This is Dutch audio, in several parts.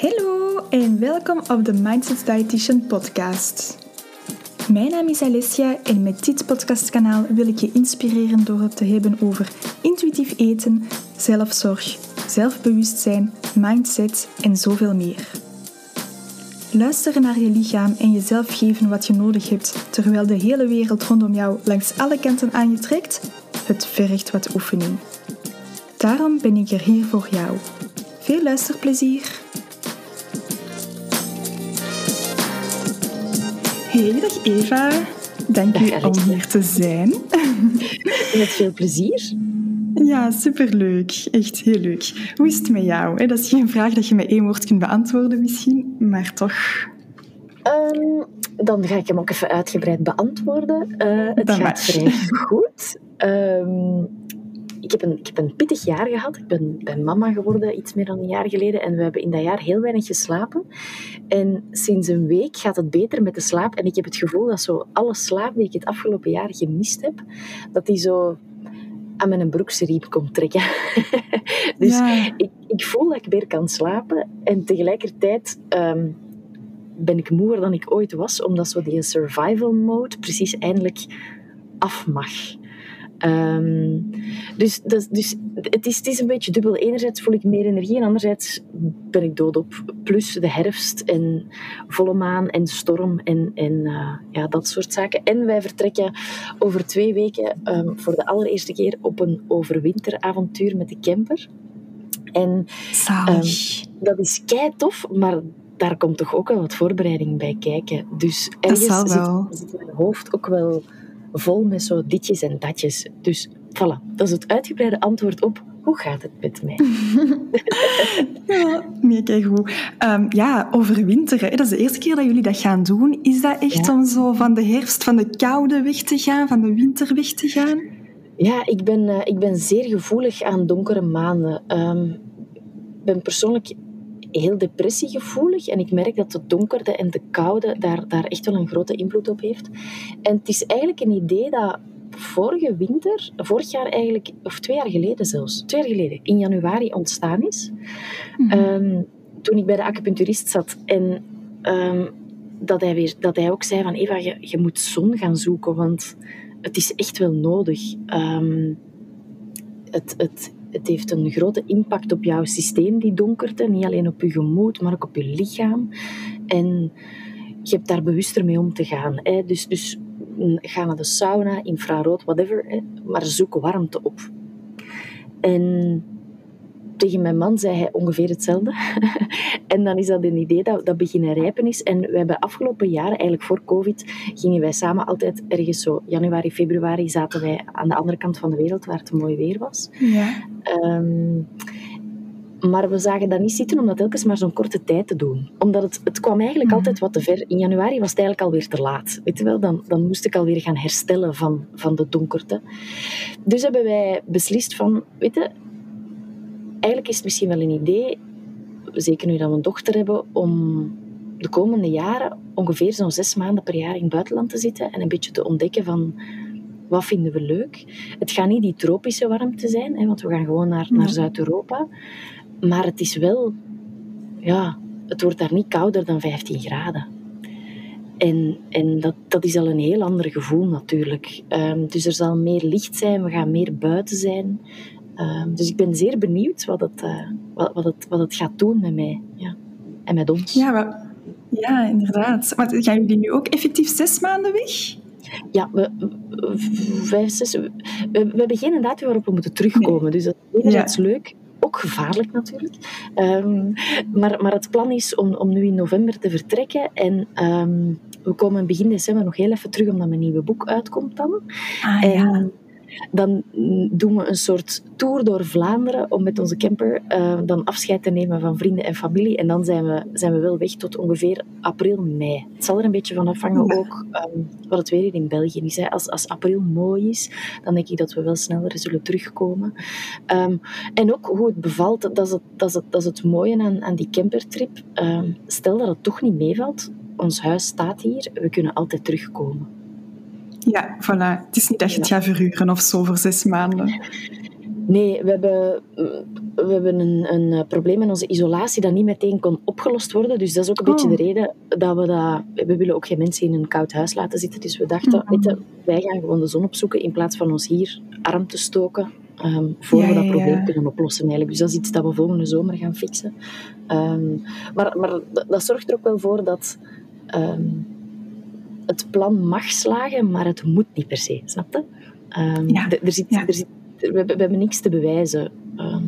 Hallo en welkom op de Mindset Dietitian podcast. Mijn naam is Alessia en met dit podcastkanaal wil ik je inspireren door het te hebben over intuïtief eten, zelfzorg, zelfbewustzijn, mindset en zoveel meer. Luisteren naar je lichaam en jezelf geven wat je nodig hebt terwijl de hele wereld rondom jou langs alle kanten aan je trekt, het vergt wat oefening. Daarom ben ik er hier voor jou. Veel luisterplezier! Hey, dag Eva. Dank u om hier te zijn. Met veel plezier. Ja, superleuk. Echt heel leuk. Hoe is het met jou? Dat is geen vraag dat je met één woord kunt beantwoorden misschien, maar toch... Um, dan ga ik hem ook even uitgebreid beantwoorden. Uh, het gaat vrij goed. Um, ik, heb een, ik heb een pittig jaar gehad. Ik ben, ben mama geworden iets meer dan een jaar geleden. En we hebben in dat jaar heel weinig geslapen. En sinds een week gaat het beter met de slaap. En ik heb het gevoel dat zo alle slaap die ik het afgelopen jaar gemist heb, dat die zo aan mijn broeksriep komt trekken. dus ik, ik voel dat ik weer kan slapen. En tegelijkertijd... Um, ben ik moeer dan ik ooit was, omdat zo die survival mode precies eindelijk af mag. Um, dus, dat, dus het, is, het is een beetje dubbel. Enerzijds voel ik meer energie en anderzijds ben ik doodop. Plus de herfst en volle maan en storm en, en uh, ja, dat soort zaken. En wij vertrekken over twee weken um, voor de allereerste keer op een overwinteravontuur met de camper. En um, dat is kei tof, maar daar komt toch ook wel wat voorbereiding bij kijken. Dus ergens zit, zit mijn hoofd ook wel vol met zo ditjes en datjes. Dus voilà, dat is het uitgebreide antwoord op hoe gaat het met mij? ja, nee, kijk goed. Um, ja, overwinteren. Dat is de eerste keer dat jullie dat gaan doen. Is dat echt om zo van de herfst, van de koude weg te gaan, van de winter weg te gaan? Ja, ik ben, uh, ik ben zeer gevoelig aan donkere maanden. Um, ik ben persoonlijk heel depressiegevoelig. En ik merk dat de donkerte en de koude daar, daar echt wel een grote invloed op heeft. En het is eigenlijk een idee dat vorige winter, vorig jaar eigenlijk, of twee jaar geleden zelfs, twee jaar geleden, in januari ontstaan is. Mm -hmm. toen ik bij de acupuncturist zat en um, dat, hij weer, dat hij ook zei van Eva, je, je moet zon gaan zoeken, want het is echt wel nodig. Um, het, het, het heeft een grote impact op jouw systeem, die donkerte. Niet alleen op je gemoed, maar ook op je lichaam. En je hebt daar bewuster mee om te gaan. Hè. Dus, dus ga naar de sauna, infrarood, whatever. Maar zoek warmte op. En tegen mijn man zei hij ongeveer hetzelfde. en dan is dat een idee dat, dat beginnen rijpen is. En we hebben afgelopen jaren, eigenlijk voor COVID, gingen wij samen altijd ergens zo, januari, februari, zaten wij aan de andere kant van de wereld, waar het mooi weer was. Ja. Um, maar we zagen dat niet zitten om dat telkens maar zo'n korte tijd te doen. Omdat het, het kwam eigenlijk mhm. altijd wat te ver. In januari was het eigenlijk alweer te laat. Weet je wel? Dan, dan moest ik alweer gaan herstellen van, van de donkerte. Dus hebben wij beslist van, weet je, eigenlijk is het misschien wel een idee, zeker nu dat we een dochter hebben, om de komende jaren ongeveer zo'n zes maanden per jaar in het buitenland te zitten en een beetje te ontdekken van wat vinden we leuk. Het gaat niet die tropische warmte zijn, hè, want we gaan gewoon naar, naar Zuid-Europa. Maar het is wel, ja, het wordt daar niet kouder dan 15 graden. En, en dat, dat is al een heel ander gevoel natuurlijk. Um, dus er zal meer licht zijn, we gaan meer buiten zijn. Um, dus ik ben zeer benieuwd wat het, uh, wat, wat, het, wat het gaat doen met mij ja. en met ons. Ja, maar, ja inderdaad. Maar gaan jullie nu ook effectief zes maanden weg? Ja, we, vijf, zes, we, we hebben geen datum waarop we moeten terugkomen. Nee. Dus dat is enerzijds ja. leuk ook gevaarlijk natuurlijk. Um, maar, maar het plan is om, om nu in november te vertrekken. En um, we komen begin december nog heel even terug, omdat mijn nieuwe boek uitkomt dan. Ah, en, ja dan doen we een soort tour door Vlaanderen om met onze camper uh, dan afscheid te nemen van vrienden en familie. En dan zijn we, zijn we wel weg tot ongeveer april, mei. Het zal er een beetje van afhangen ook um, wat het weer hier in België is. Hè. Als, als april mooi is, dan denk ik dat we wel sneller zullen terugkomen. Um, en ook hoe het bevalt, dat is het, dat is het, dat is het mooie aan, aan die campertrip. Um, stel dat het toch niet meevalt, ons huis staat hier, we kunnen altijd terugkomen. Ja, voilà. Het is niet dat je het gaat verhuren of zo voor zes maanden. Nee, we hebben, we hebben een, een probleem met onze isolatie dat niet meteen kon opgelost worden. Dus dat is ook een beetje Oh. de reden dat we dat... We willen ook geen mensen in een koud huis laten zitten. Dus we dachten, wij gaan gewoon de zon opzoeken in plaats van ons hier arm te stoken. ehm, voor Ja, we dat probleem ja. kunnen oplossen eigenlijk. Dus dat is iets dat we volgende zomer gaan fixen. Ehm, maar maar dat, dat zorgt er ook wel voor dat... ehm, het plan mag slagen, maar het moet niet per se, snap je? Ehm, Ja, er zit, ja. er zit, we, hebben, we hebben niks te bewijzen. Ehm,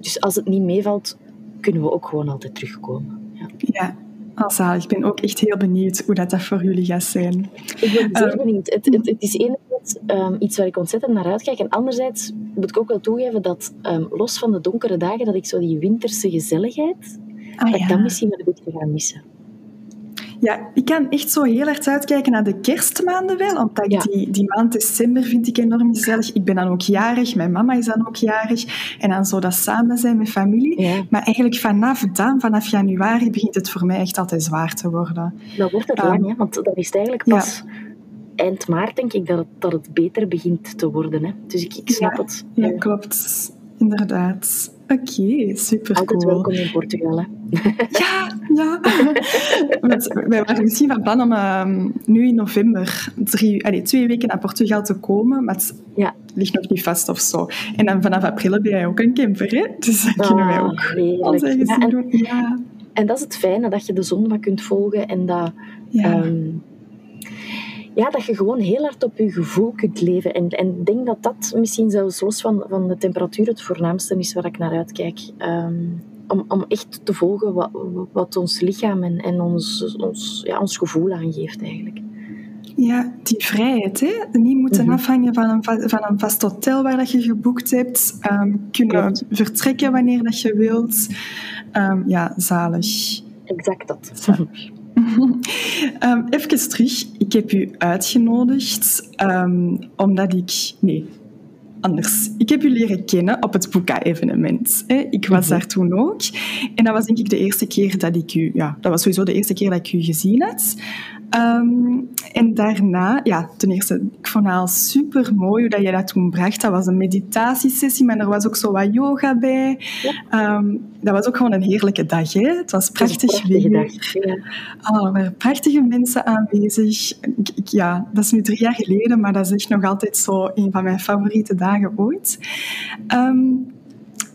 dus als het niet meevalt, kunnen we ook gewoon altijd terugkomen. Ja. Ja, al. Ik ben ook echt heel benieuwd hoe dat, dat voor jullie gaat zijn. Ik ben zeer Ehm, benieuwd. Het, het, het is enerzijds iets waar ik ontzettend naar uitkijk. En anderzijds moet ik ook wel toegeven dat, los van de donkere dagen, dat ik zo die winterse gezelligheid, Ah, dat ik dat misschien wel een beetje ga missen. Ja, ik kan echt zo heel hard uitkijken naar de kerstmaanden wel, omdat ik Ja. die, die maand december vind ik enorm gezellig. Ik ben dan ook jarig, mijn mama is dan ook jarig. En dan zo dat samen zijn met familie. Ja. Maar eigenlijk vanaf dan, vanaf januari, begint het voor mij echt altijd zwaar te worden. Dan wordt het Ehm, lang, hè? want dan is het eigenlijk ja. pas eind maart, denk ik, dat het, dat het beter begint te worden. Hè? Dus ik, ik snap het. Ja. klopt. Inderdaad. Oké, super Altijd cool. welkom in Portugal. Hè? Ja, ja. Want wij waren misschien van plan om ehm, nu in november drie, twee weken naar Portugal te komen, maar het Ja. ligt nog niet vast of zo. En dan vanaf april heb jij ook een camper, hè? Dus dan kunnen wij Ah, ook eigen Ja, zin en, doen. Ja, en dat is het fijne, dat je de zon wat kunt volgen en dat, ja. ehm, ja, dat je gewoon heel hard op je gevoel kunt leven. En, en ik denk dat dat misschien zelfs los van, van de temperatuur het voornaamste is waar ik naar uitkijk. Ehm, om, om echt te volgen wat, wat ons lichaam en, en ons, ons, ja, ons gevoel aangeeft eigenlijk. ja, die vrijheid, hè? Niet moeten Mhm. afhangen van een, va- van een vast hotel waar dat je geboekt hebt. Ehm, kunnen Klopt. vertrekken wanneer dat je wilt. Ehm, ja, zalig. Exact dat. Ehm, even terug. Ik heb u uitgenodigd ehm, omdat ik... Nee, anders. Ik heb u leren kennen op het Boeka-evenement. Ik was Mhm. daar toen ook. En dat was denk ik de eerste keer dat ik u... Ja, dat was sowieso de eerste keer dat ik u gezien had. Ehm, en daarna, ja, ten eerste, ik vond het al super mooi hoe dat je dat toen bracht. Dat was een meditatiesessie, maar er was ook zo wat yoga bij. Ja. Ehm, dat was ook gewoon een heerlijke dag. Hè? Het was prachtig weer. dag. Ja. Oh, er waren prachtige mensen aanwezig. Ik, ik- ja, dat is nu drie jaar geleden, maar dat is echt nog altijd zo een van mijn favoriete dagen ooit. Ehm,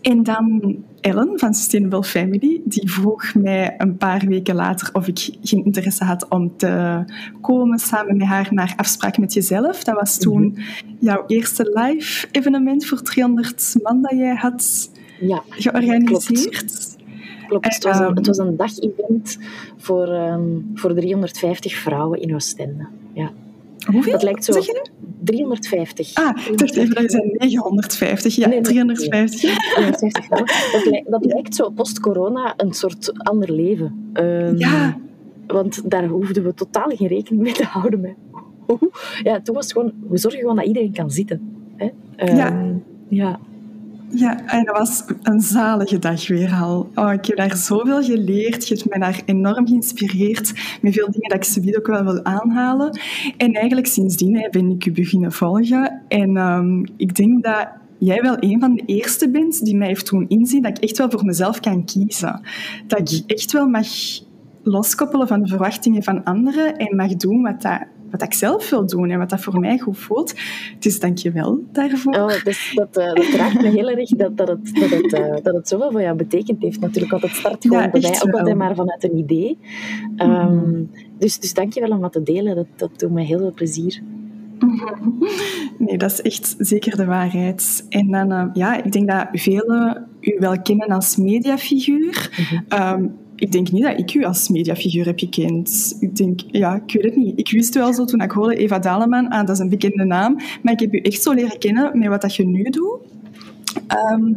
en dan Ellen van Sustainable Family, die vroeg mij een paar weken later of ik geen interesse had om te komen samen met haar naar Afspraak met Jezelf. Dat was toen jouw eerste live evenement voor 300 man dat jij had ja, georganiseerd. klopt. Het was een, Ehm, het was een dag-event voor, ehm, voor 350 vrouwen in Oostende. Ja. Hoeveel? Dat lijkt zo... Zeg je nu? 350. Ah, ik dacht even dat je zei 950. Ja, Nee, nee, 350. 350 vrouwen. Dat, lijkt, dat lijkt zo post-corona een soort ander leven. Ehm, Ja. Want daar hoefden we totaal geen rekening mee te houden. Met. Ja, toen was het gewoon... We zorgen gewoon dat iedereen kan zitten. Hè? Ehm, Ja. Ja. Ja, en dat was een zalige dag weer al. Oh, ik heb daar zoveel geleerd. Je hebt mij daar enorm geïnspireerd met veel dingen dat ik ze ook wel wil aanhalen. En eigenlijk sindsdien ben ik u beginnen volgen. En ehm, ik denk dat jij wel een van de eerste bent die mij heeft doen inzien dat ik echt wel voor mezelf kan kiezen. Dat ik echt wel mag loskoppelen van de verwachtingen van anderen en mag doen wat, dat, wat ik zelf wil doen en wat dat voor mij goed voelt. Dus dank je wel daarvoor. Oh, dus dat, eh, dat raakt me heel erg dat, dat, het, dat, het, eh, dat het zoveel voor jou betekend heeft. Natuurlijk, want het start gewoon Ja, bij mij ook altijd maar vanuit een idee. Ehm, dus, dus dank je wel om wat te delen. Dat, dat doet mij heel veel plezier. Nee, dat is echt zeker de waarheid. En dan, eh, ja, ik denk dat velen u wel kennen als mediafiguur. Ehm, ik denk niet dat ik u als mediafiguur heb gekend. Ik denk, ja, ik weet het niet. Ik wist wel zo toen ik hoorde Eva Daleman, ah, dat is een bekende naam, maar ik heb u echt zo leren kennen met wat dat je nu doet. Ehm,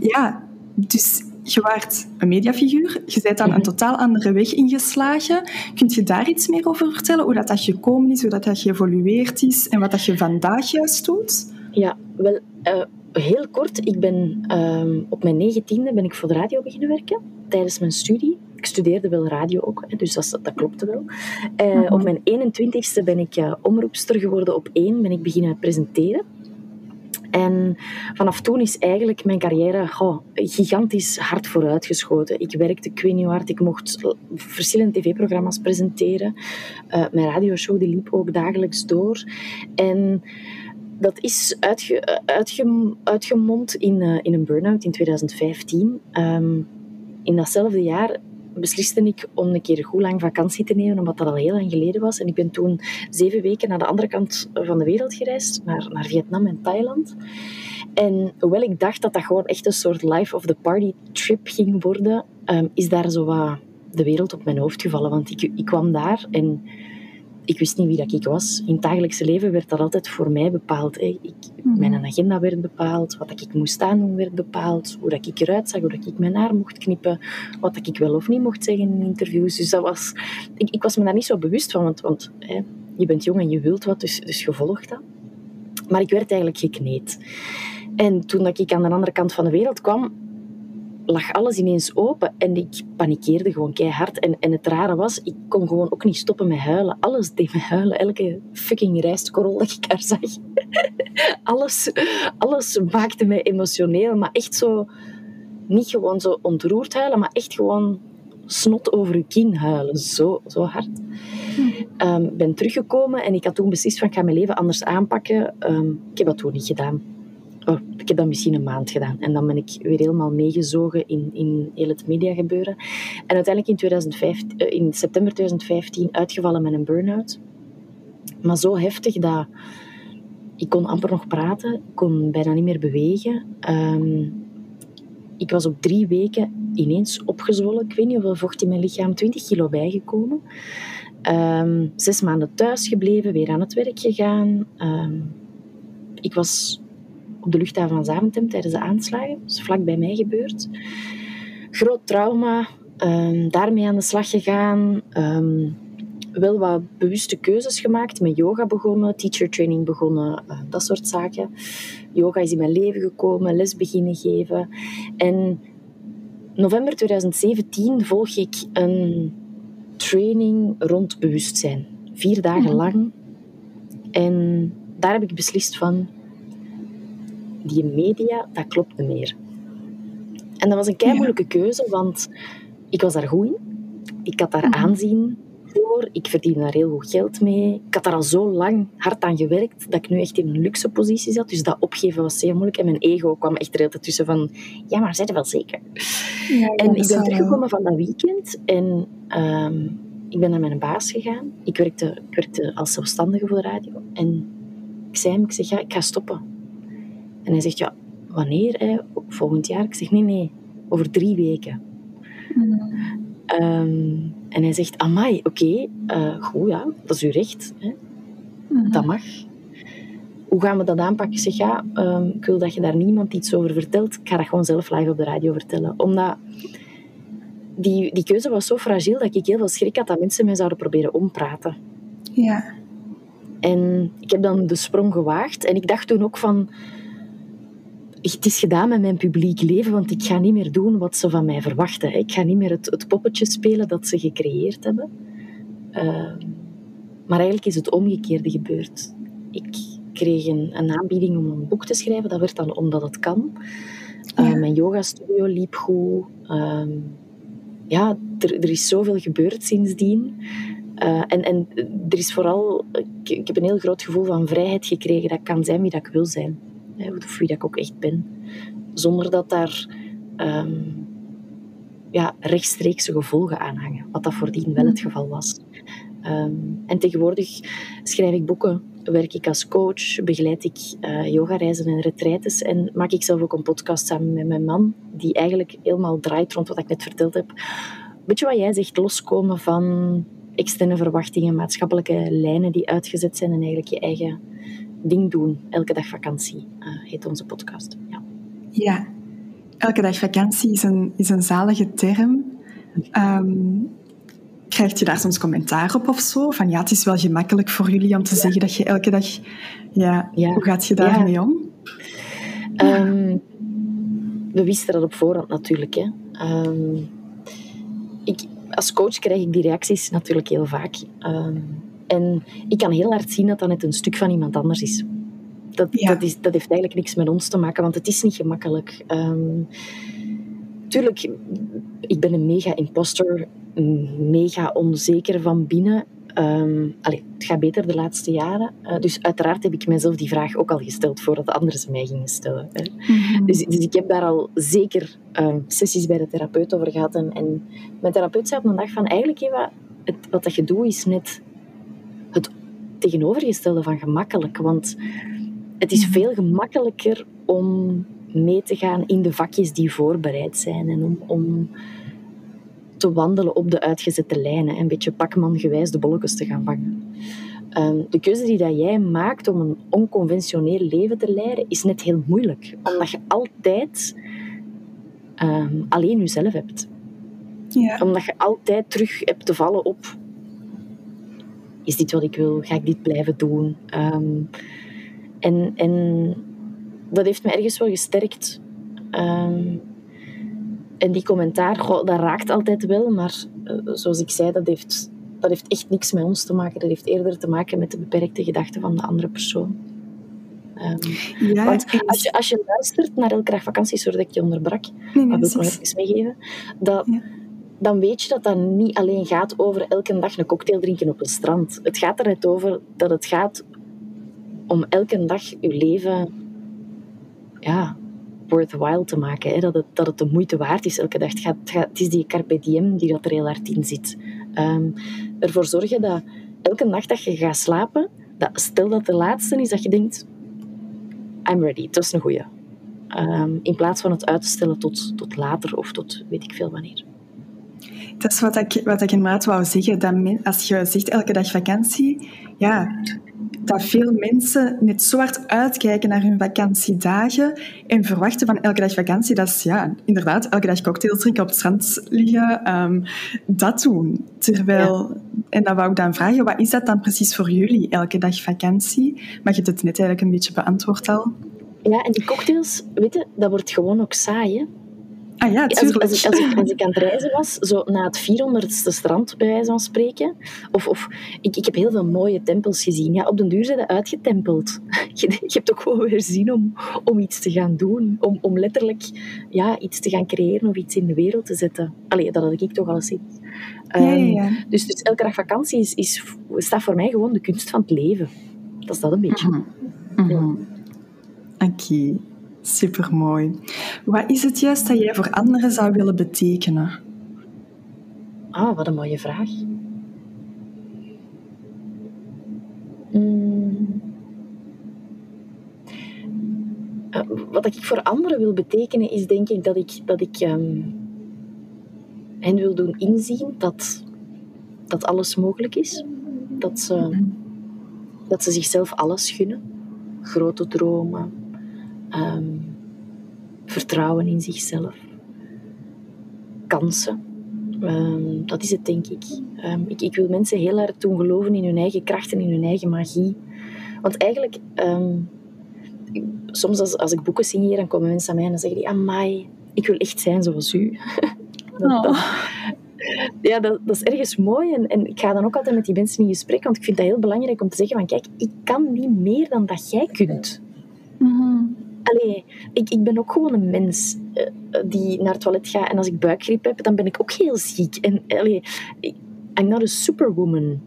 ja, dus je waart een mediafiguur, je bent dan een totaal andere weg ingeslagen. Kunt je daar iets meer over vertellen? Hoe dat, dat gekomen is, hoe dat, dat geëvolueerd is en wat dat je vandaag juist doet? Ja, wel, eh, heel kort. Ik ben ehm, op mijn negentiende ben ik voor de radio beginnen werken, tijdens mijn studie. Ik studeerde wel radio ook, hè, dus dat, dat klopte wel. Eh, Mhm. Op mijn 21ste ben ik eh, omroepster geworden op één, ben ik beginnen presenteren. En vanaf toen is eigenlijk mijn carrière goh, gigantisch hard vooruitgeschoten. Ik werkte, ik weet niet hard, ik mocht verschillende tv-programma's presenteren. Uh, mijn radioshow die liep ook dagelijks door. En dat is uitge, uitge, uitgemond in, uh, in een burn-out in 2015. Um, ehm, in datzelfde jaar besliste ik om een keer goed lang vakantie te nemen, omdat dat al heel lang geleden was. En ik ben toen zeven weken naar de andere kant van de wereld gereisd, naar, naar Vietnam en Thailand. En hoewel ik dacht dat dat gewoon echt een soort life of the party trip ging worden, um, is daar zo wat de wereld op mijn hoofd gevallen. Want ik, ik kwam daar en ik wist niet wie dat ik was. In het dagelijkse leven werd dat altijd voor mij bepaald. Ik, mhm. mijn agenda werd bepaald, wat ik moest doen werd bepaald, hoe dat ik eruit zag, hoe dat ik mijn haar mocht knippen, wat ik wel of niet mocht zeggen in interviews. Dus dat was, ik, ik was me daar niet zo bewust van, want, want hè, je bent jong en je wilt wat, dus, dus je volgt dat. Maar ik werd eigenlijk gekneed. En toen ik aan de andere kant van de wereld kwam, lag alles ineens open en ik panikeerde gewoon keihard. En, en het rare was, ik kon gewoon ook niet stoppen met huilen. Alles deed me huilen. Elke fucking rijstkorrel dat ik daar zag. alles, alles maakte me emotioneel, maar echt zo... Niet gewoon zo ontroerd huilen, maar echt gewoon snot over je kin huilen. Zo, zo hard. Ehm, ben teruggekomen en ik had toen beslist van ik ga mijn leven anders aanpakken. Um, ik heb dat toen niet gedaan oh, ik heb dat misschien een maand gedaan. En dan ben ik weer helemaal meegezogen in, in heel het mediagebeuren. En uiteindelijk in, 2015, eh, in september 2015 uitgevallen met een burn-out. Maar zo heftig dat ik kon amper nog praten, kon bijna niet meer bewegen. Um, ik was op drie weken ineens opgezwollen. Ik weet niet hoeveel vocht in mijn lichaam, 20 kilo bijgekomen. Um, zes maanden thuis gebleven, weer aan het werk gegaan. Um, ik was op de luchthaven van Zaventem tijdens de aanslagen. Dat is vlak bij mij gebeurd. Groot trauma, um, daarmee aan de slag gegaan. Um, wel wat bewuste keuzes gemaakt. Met yoga begonnen, teacher training begonnen, uh, dat soort zaken. Yoga is in mijn leven gekomen, les beginnen geven. En november 2017 volg ik een training rond bewustzijn. Vier dagen mhm. lang. En daar heb ik beslist van, die media, dat klopt niet meer. En dat was een kei moeilijke keuze, want ik was daar goed in. Ik had daar mhm. aanzien voor. Ik verdiende daar heel goed geld mee. Ik had daar al zo lang hard aan gewerkt dat ik nu echt in een luxe positie zat. Dus dat opgeven was zeer moeilijk. En mijn ego kwam echt er heel tussen van... Ja, maar zij er wel zeker? Ja, en ik ben teruggekomen van dat weekend. En ehm, ik ben naar mijn baas gegaan. Ik werkte, ik werkte als zelfstandige voor de radio. En ik zei hem, ik zeg, ja, ik ga stoppen. En hij zegt, ja, wanneer? Hè? Volgend jaar? Ik zeg, nee, nee, over drie weken. Ehm, en hij zegt, amai, oké, okay, uh, goed, ja, dat is uw recht. Hè? Dat mag. Hoe gaan we dat aanpakken? Ik zeg, ja, um, ik wil dat je daar niemand iets over vertelt. Ik ga dat gewoon zelf live op de radio vertellen. Omdat die, die keuze was zo fragiel dat ik heel veel schrik had dat mensen mij zouden proberen ompraten. Ja. En ik heb dan de sprong gewaagd. En ik dacht toen ook van het is gedaan met mijn publiek leven, want ik ga niet meer doen wat ze van mij verwachten. Ik ga niet meer het, het poppetje spelen dat ze gecreëerd hebben. Ehm, maar eigenlijk is het omgekeerde gebeurd. Ik kreeg een, een, aanbieding om een boek te schrijven. Dat werd dan omdat het kan. Uh, ja. Mijn yogastudio liep goed. Ehm, ja, er, er, is zoveel gebeurd sindsdien. Uh, en, en er is vooral... Ik, ik heb een heel groot gevoel van vrijheid gekregen. Dat ik kan zijn wie dat ik wil zijn of wie dat ik ook echt ben. Zonder dat daar um, ja, rechtstreekse gevolgen aan hangen. Wat dat voordien wel het mm. geval was. Um, en tegenwoordig schrijf ik boeken, werk ik als coach, begeleid ik uh, yogareizen en retraites en maak ik zelf ook een podcast samen met mijn man, die eigenlijk helemaal draait rond wat ik net verteld heb. Weet je wat jij zegt, loskomen van externe verwachtingen, maatschappelijke lijnen die uitgezet zijn en eigenlijk je eigen ding doen. Elke dag vakantie uh, heet onze podcast. Ja. ja, elke dag vakantie is een, is een zalige term. Um, krijg je daar soms commentaar op of zo? Van ja, het is wel gemakkelijk voor jullie om te zeggen dat je elke dag... Ja, ja. hoe gaat je daarmee om? Um, we wisten dat op voorhand natuurlijk. Hè. Um, ik, als coach krijg ik die reacties natuurlijk heel vaak. En ik kan heel hard zien dat dat net een stuk van iemand anders is. dat, dat, is, dat heeft eigenlijk niks met ons te maken, want het is niet gemakkelijk. Um, tuurlijk, ik ben een mega imposter, mega onzeker van binnen. Um, het gaat beter de laatste jaren. Uh, dus uiteraard heb ik mezelf die vraag ook al gesteld voordat anderen ze mij gingen stellen. Hè. Mhm. dus, dus, ik heb daar al zeker um, sessies bij de therapeut over gehad. En, en mijn therapeut zei op een dag van eigenlijk Eva, het, wat dat je doet is net tegenovergestelde van gemakkelijk. Want het is mhm. veel gemakkelijker om mee te gaan in de vakjes die voorbereid zijn en om, om te wandelen op de uitgezette lijnen. Een beetje pakmangewijs de bolletjes te gaan vangen. Ehm, de keuze die dat jij maakt om een onconventioneel leven te leiden, is net heel moeilijk. Omdat je altijd ehm, alleen jezelf hebt. Ja. Omdat je altijd terug hebt te vallen op... Is dit wat ik wil? Ga ik dit blijven doen? Ehm, en, en dat heeft me ergens wel gesterkt. En die commentaar, goh, dat raakt altijd wel, maar uh, zoals ik zei, dat heeft, dat heeft echt niks met ons te maken. Dat heeft eerder te maken met de beperkte gedachten van de andere persoon. Um, ja, want als je, als je luistert naar elke dag vakantie, zodat ik je onderbrak, nee, nee, dat wil ik nog even meegeven, dat, ja. Dan weet je dat dat niet alleen gaat over elke dag een cocktail drinken op een strand. Het gaat er net over dat het gaat om elke dag je leven ja, worthwhile te maken. Dat, het, dat het de moeite waard is elke dag. Het, gaat, het, is die carpe diem die dat er heel hard in zit. Um, ervoor zorgen dat elke nacht dat je gaat slapen, dat, stel dat de laatste is dat je denkt, I'm ready, dat is een goeie. Um, in plaats van het uit te stellen tot, tot later of tot weet ik veel wanneer. Dat is wat ik, wat ik inderdaad wou zeggen. Dat als je zegt elke dag vakantie, ja, dat veel mensen net zo hard uitkijken naar hun vakantiedagen en verwachten van elke dag vakantie, dat is ja, inderdaad, elke dag cocktails drinken, op het strand liggen, um, dat doen. Terwijl, en dan wou ik dan vragen, wat is dat dan precies voor jullie, elke dag vakantie? Maar je hebt het net eigenlijk een beetje beantwoord al. Ja, en die cocktails, weet je, dat wordt gewoon ook saai, Ah ja, tuurlijk. Als, als, ik, als, ik, aan het reizen was, zo na het 400ste strand, bij wijze van spreken, of, of ik, ik heb heel veel mooie tempels gezien. Ja, op den duur zijn ze uitgetempeld. Je, je hebt ook gewoon weer zin om, om iets te gaan doen, om, om letterlijk ja, iets te gaan creëren of iets in de wereld te zetten. Allee, dat had ik toch al eens Um, ja, ja, ehm, dus, dus elke dag vakantie is, is, staat voor mij gewoon de kunst van het leven. Dat is dat een beetje. Mm -hmm. Oké. Supermooi. Wat is het juist dat jij voor anderen zou willen betekenen? Ah, wat een mooie vraag. Mm. Uh, wat ik voor anderen wil betekenen is denk ik dat ik, dat ik um, hen wil doen inzien dat, dat alles mogelijk is. Dat ze, dat ze zichzelf alles gunnen. Grote dromen, um, vertrouwen in zichzelf, kansen. Um, dat is het, denk ik. Um, ik. Ik wil mensen heel hard doen geloven in hun eigen kracht en in hun eigen magie. Want eigenlijk, soms als, als ik boeken signeer, dan komen mensen aan mij en dan zeggen die, amai, ik wil echt zijn zoals u. dat, oh. ja, dat, dat, is ergens mooi. En, en ik ga dan ook altijd met die mensen in gesprek, want ik vind dat heel belangrijk om te zeggen van, kijk, ik kan niet meer dan dat jij kunt. Mm Allee, ik, ik ben ook gewoon een mens uh, die naar het toilet gaat. En als ik buikgriep heb, dan ben ik ook heel ziek. En allee, I'm not a superwoman.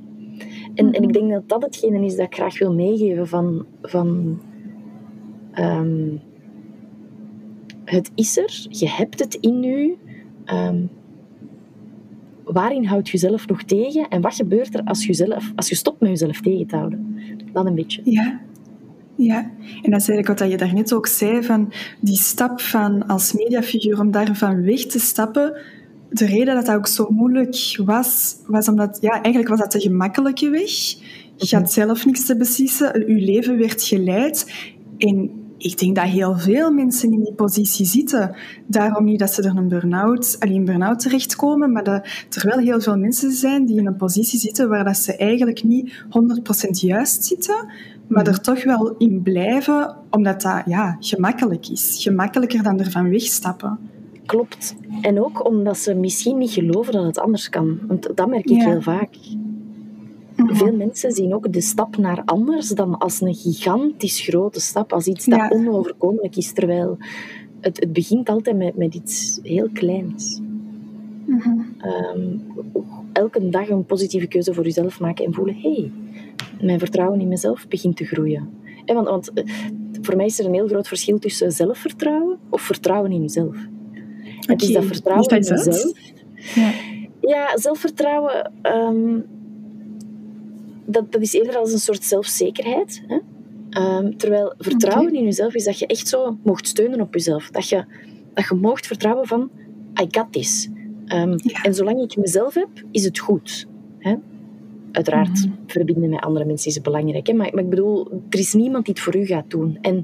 En, en ik denk dat dat hetgene is dat ik graag wil meegeven van... van um, het is er, je hebt het in je. Um, waarin houd je zelf nog tegen? En wat gebeurt er als je, zelf, als je stopt met jezelf tegen te houden? Dat een beetje. Ja, ja, en dat is eigenlijk wat je daarnet ook zei, van die stap van als mediafiguur om daarvan weg te stappen. De reden dat dat ook zo moeilijk was, was omdat, ja, eigenlijk was dat de gemakkelijke weg. Je had zelf niks te beslissen, je leven werd geleid. En ik denk dat heel veel mensen in die positie zitten. Daarom niet dat ze er een burn-out, alleen burn-out terechtkomen, maar dat er wel heel veel mensen zijn die in een positie zitten waar dat ze eigenlijk niet 100% juist zitten, maar er toch wel in blijven, omdat dat ja, gemakkelijk is. Gemakkelijker dan ervan wegstappen. Klopt. En ook omdat ze misschien niet geloven dat het anders kan. Want dat merk ik heel vaak. veel mensen zien ook de stap naar anders dan als een gigantisch grote stap, als iets dat Ja. onoverkomelijk is, terwijl het, het begint altijd met, met iets heel kleins. Mhm. Ehm, elke dag een positieve keuze voor jezelf maken en voelen, hé, hey, mijn vertrouwen in mezelf begint te groeien. En want, want eh, voor mij is er een heel groot verschil tussen zelfvertrouwen of vertrouwen in jezelf. Het is dat vertrouwen leg in jezelf. Ja. Ja, zelfvertrouwen, ehm, dat, dat is eerder als een soort zelfzekerheid. Hè? Ehm, terwijl vertrouwen in jezelf is dat je echt zo mocht steunen op jezelf. Dat je, dat je mocht vertrouwen van, I got this. Ehm, Ja. En zolang ik mezelf heb, is het goed. Hè? Uiteraard, Mhm. verbinden met andere mensen is belangrijk. Hè? Maar, maar ik bedoel, er is niemand die het voor u gaat doen. En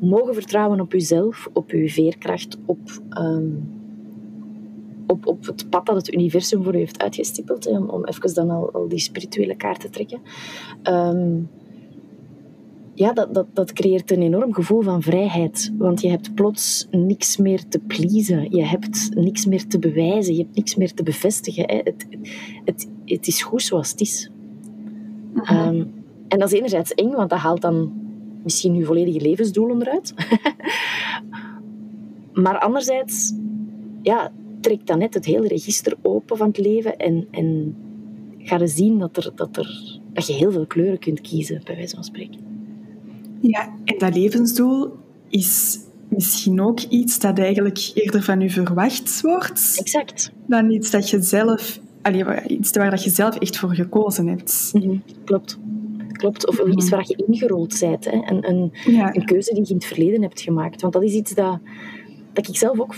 mogen vertrouwen op uzelf, op uw veerkracht, op, ehm, op, op het pad dat het universum voor u heeft uitgestippeld. Hè? Om, om even dan al, al die spirituele kaart te trekken. Ehm, ja, dat, dat, dat creëert een enorm gevoel van vrijheid. Want je hebt plots niks meer te pleasen. Je hebt niks meer te bewijzen. Je hebt niks meer te bevestigen. Hè. Het, het, het is goed zoals het is. Mhm. Ehm, en dat is enerzijds eng, want dat haalt dan misschien je volledige levensdoel onderuit. maar anderzijds, ja, trekt dan net het hele register open van het leven en, en ga je zien dat, er, dat, er, dat je heel veel kleuren kunt kiezen, bij wijze van spreken. Ja, en dat levensdoel is misschien ook iets dat eigenlijk eerder van u verwacht wordt Exact. dan iets dat je zelf, allee, iets waar dat je zelf echt voor gekozen hebt. Mhm, Klopt. Klopt. Of Mhm. iets waar je ingerold bent. Hè. Een, een, Ja, een keuze die je in het verleden hebt gemaakt. Want dat is iets dat, dat ik zelf ook...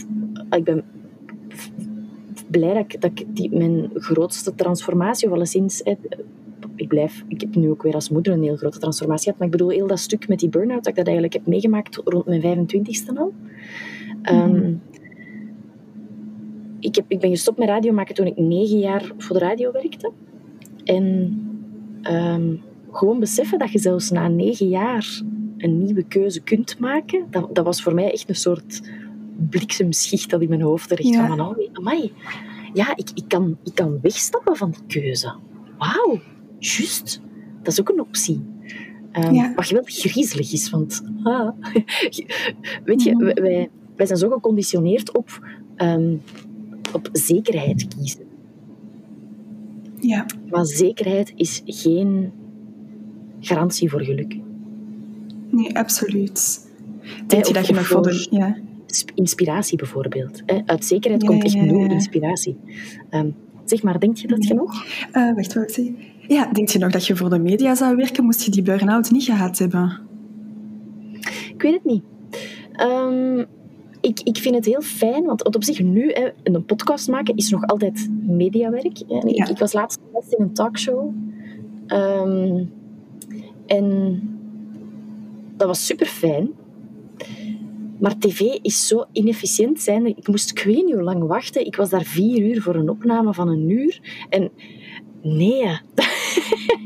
Ik ben blij dat ik, dat ik die, mijn grootste transformatie, of alleszins... hè, Ik, blijf, ik heb nu ook weer als moeder een heel grote transformatie gehad. Maar ik bedoel, heel dat stuk met die burn-out, dat ik dat eigenlijk heb meegemaakt rond mijn 25ste al. Ehm, ik, heb, ik ben gestopt met radio maken toen ik negen jaar voor de radio werkte. En ehm, gewoon beseffen dat je zelfs na negen jaar een nieuwe keuze kunt maken, dat, dat was voor mij echt een soort bliksemschicht dat in mijn hoofd terecht Ja. kwam. Van, oh, amai, ja, ik, ik, kan, ik kan wegstappen van die keuze. Wauw, juist. Dat is ook een optie. Ja. Wat geweldig griezelig is, want ah, weet je, wij- wij, zijn zo geconditioneerd op, ehm, op zekerheid kiezen. ja. Maar zekerheid is geen garantie voor geluk. Nee, absoluut. Denk je dat je nog voor Ja. Sp- Inspiratie bijvoorbeeld. hè. Uit zekerheid Ja, komt echt nul inspiratie. Zeg maar, denk je dat je Nee. nog? Eh, wacht, wat ik? Ja, denk je nog dat je voor de media zou werken, moest je die burn-out niet gehad hebben? Ik weet het niet. Ehm, ik, ik vind het heel fijn, want op zich nu, hè, een podcast maken is nog altijd mediawerk. hè. En Ja. Ik, ik was laatst in een talkshow. Ehm, en dat was super fijn. Maar tv is zo inefficiënt zijn. Ik moest ik weet niet hoe lang wachten. Ik was daar vier uur voor een opname van een uur. En nee,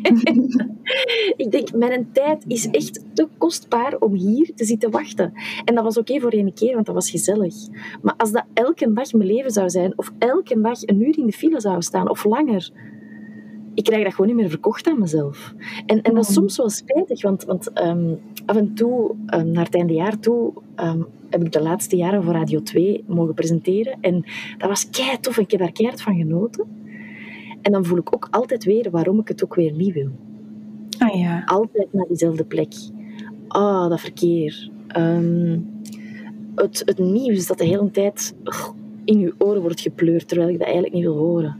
ik denk, mijn tijd is echt te kostbaar om hier te zitten wachten. En dat was oké voor één keer, want dat was gezellig. Maar als dat elke dag mijn leven zou zijn, of elke dag een uur in de file zou staan, of langer, ik krijg dat gewoon niet meer verkocht aan mezelf. En, en dat is soms wel spijtig, want, want ehm, af en toe, ehm, naar het einde jaar toe, ehm, heb ik de laatste jaren voor Radio 2 mogen presenteren. En dat was kei tof en ik heb daar keihard van genoten. En dan voel ik ook altijd weer waarom ik het ook weer niet wil Ah ja. altijd naar diezelfde plek. Ah, dat verkeer. Ehm, het, het nieuws dat de hele tijd ugh, in je oren wordt gepleurd, terwijl ik dat eigenlijk niet wil horen.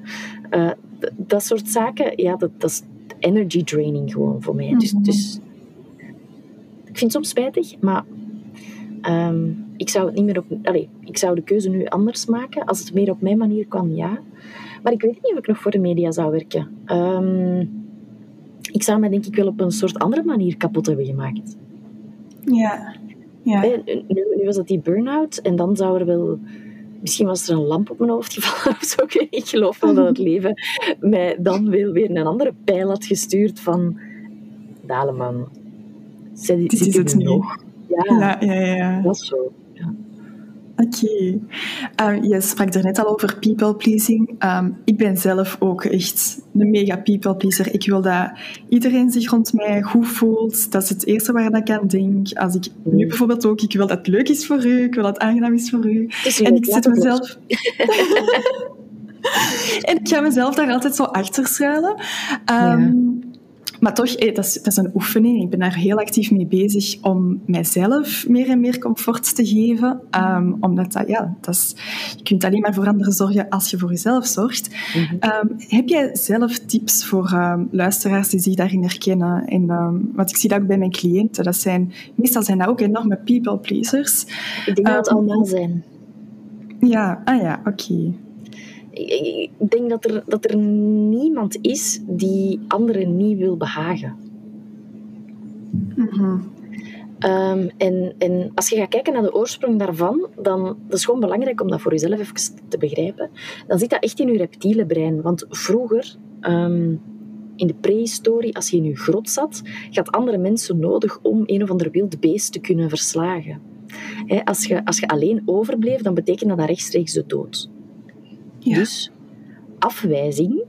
Eh, dat soort zaken, ja, dat, dat is energy draining gewoon voor mij. Dus, Mhm. dus ik vind het soms spijtig, maar ehm, ik zou het niet meer op... Allee, ik zou de keuze nu anders maken. Als het meer op mijn manier kwam, ja. Maar ik weet niet of ik nog voor de media zou werken. Ehm, ik zou mij denk ik wel op een soort andere manier kapot hebben gemaakt. Ja. Ja. Hè, Nu, nu was dat die burn-out en dan zou er wel... Misschien was er een lamp op mijn hoofd gevallen of zo. Ik geloof wel dat het leven mij dan wel weer een andere pijl had gestuurd van... Daleman, zit, Dit is het nu nog? Ja, Ja, ja, ja. dat is zo. Oké. Ehm, je sprak er net al over people pleasing. Ehm, ik ben zelf ook echt een mega people pleaser. Ik wil dat iedereen zich rond mij goed voelt. Dat is het eerste waar ik aan denk. Als ik nu bijvoorbeeld ook, ik wil dat het leuk is voor u, ik wil dat het aangenaam is voor u. en ik zet mezelf. en ik ga mezelf daar altijd zo achter schuilen. Um, maar toch, dat is, dat is een oefening. Ik ben daar heel actief mee bezig om mijzelf meer en meer comfort te geven. Um, omdat dat, ja, dat is, je kunt alleen maar voor anderen zorgen als je voor jezelf zorgt. Mhm. Ehm, heb jij zelf tips voor um, luisteraars die zich daarin herkennen? En, want ik zie dat ook bij mijn cliënten. Dat zijn, meestal zijn dat ook enorme people pleasers. Ik denk dat het allemaal zijn. Ja, ah ja, oké ik denk dat er, dat er niemand is die anderen niet wil behagen. Mhm. Ehm, en, en als je gaat kijken naar de oorsprong daarvan, dan dat is gewoon belangrijk om dat voor jezelf even te begrijpen. Dan zit dat echt in je reptiele brein. Want vroeger, ehm, in de prehistorie, als je in je grot zat, had andere mensen nodig om een of ander wild beest te kunnen verslagen. als, je, als je alleen overbleef, dan betekende dat rechtstreeks de dood. Dus afwijzing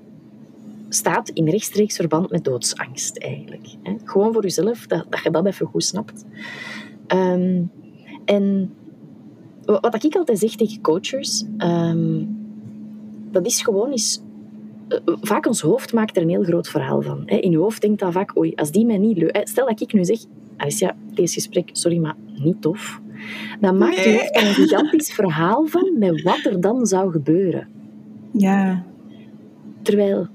staat in rechtstreeks verband met doodsangst eigenlijk. Gewoon voor jezelf, dat, dat je dat even goed snapt. Ehm, en wat ik altijd zeg tegen coaches, um, dat is gewoon eens... Eh, vaak ons hoofd maakt er een heel groot verhaal van. In je hoofd denkt dat vaak, oei, als die mij niet leuk... Stel dat ik nu zeg, Alicia, deze gesprek, sorry, maar niet tof. Dan maakt je hoofd er een gigantisch verhaal van met wat er dan zou gebeuren. Ja. Terwijl,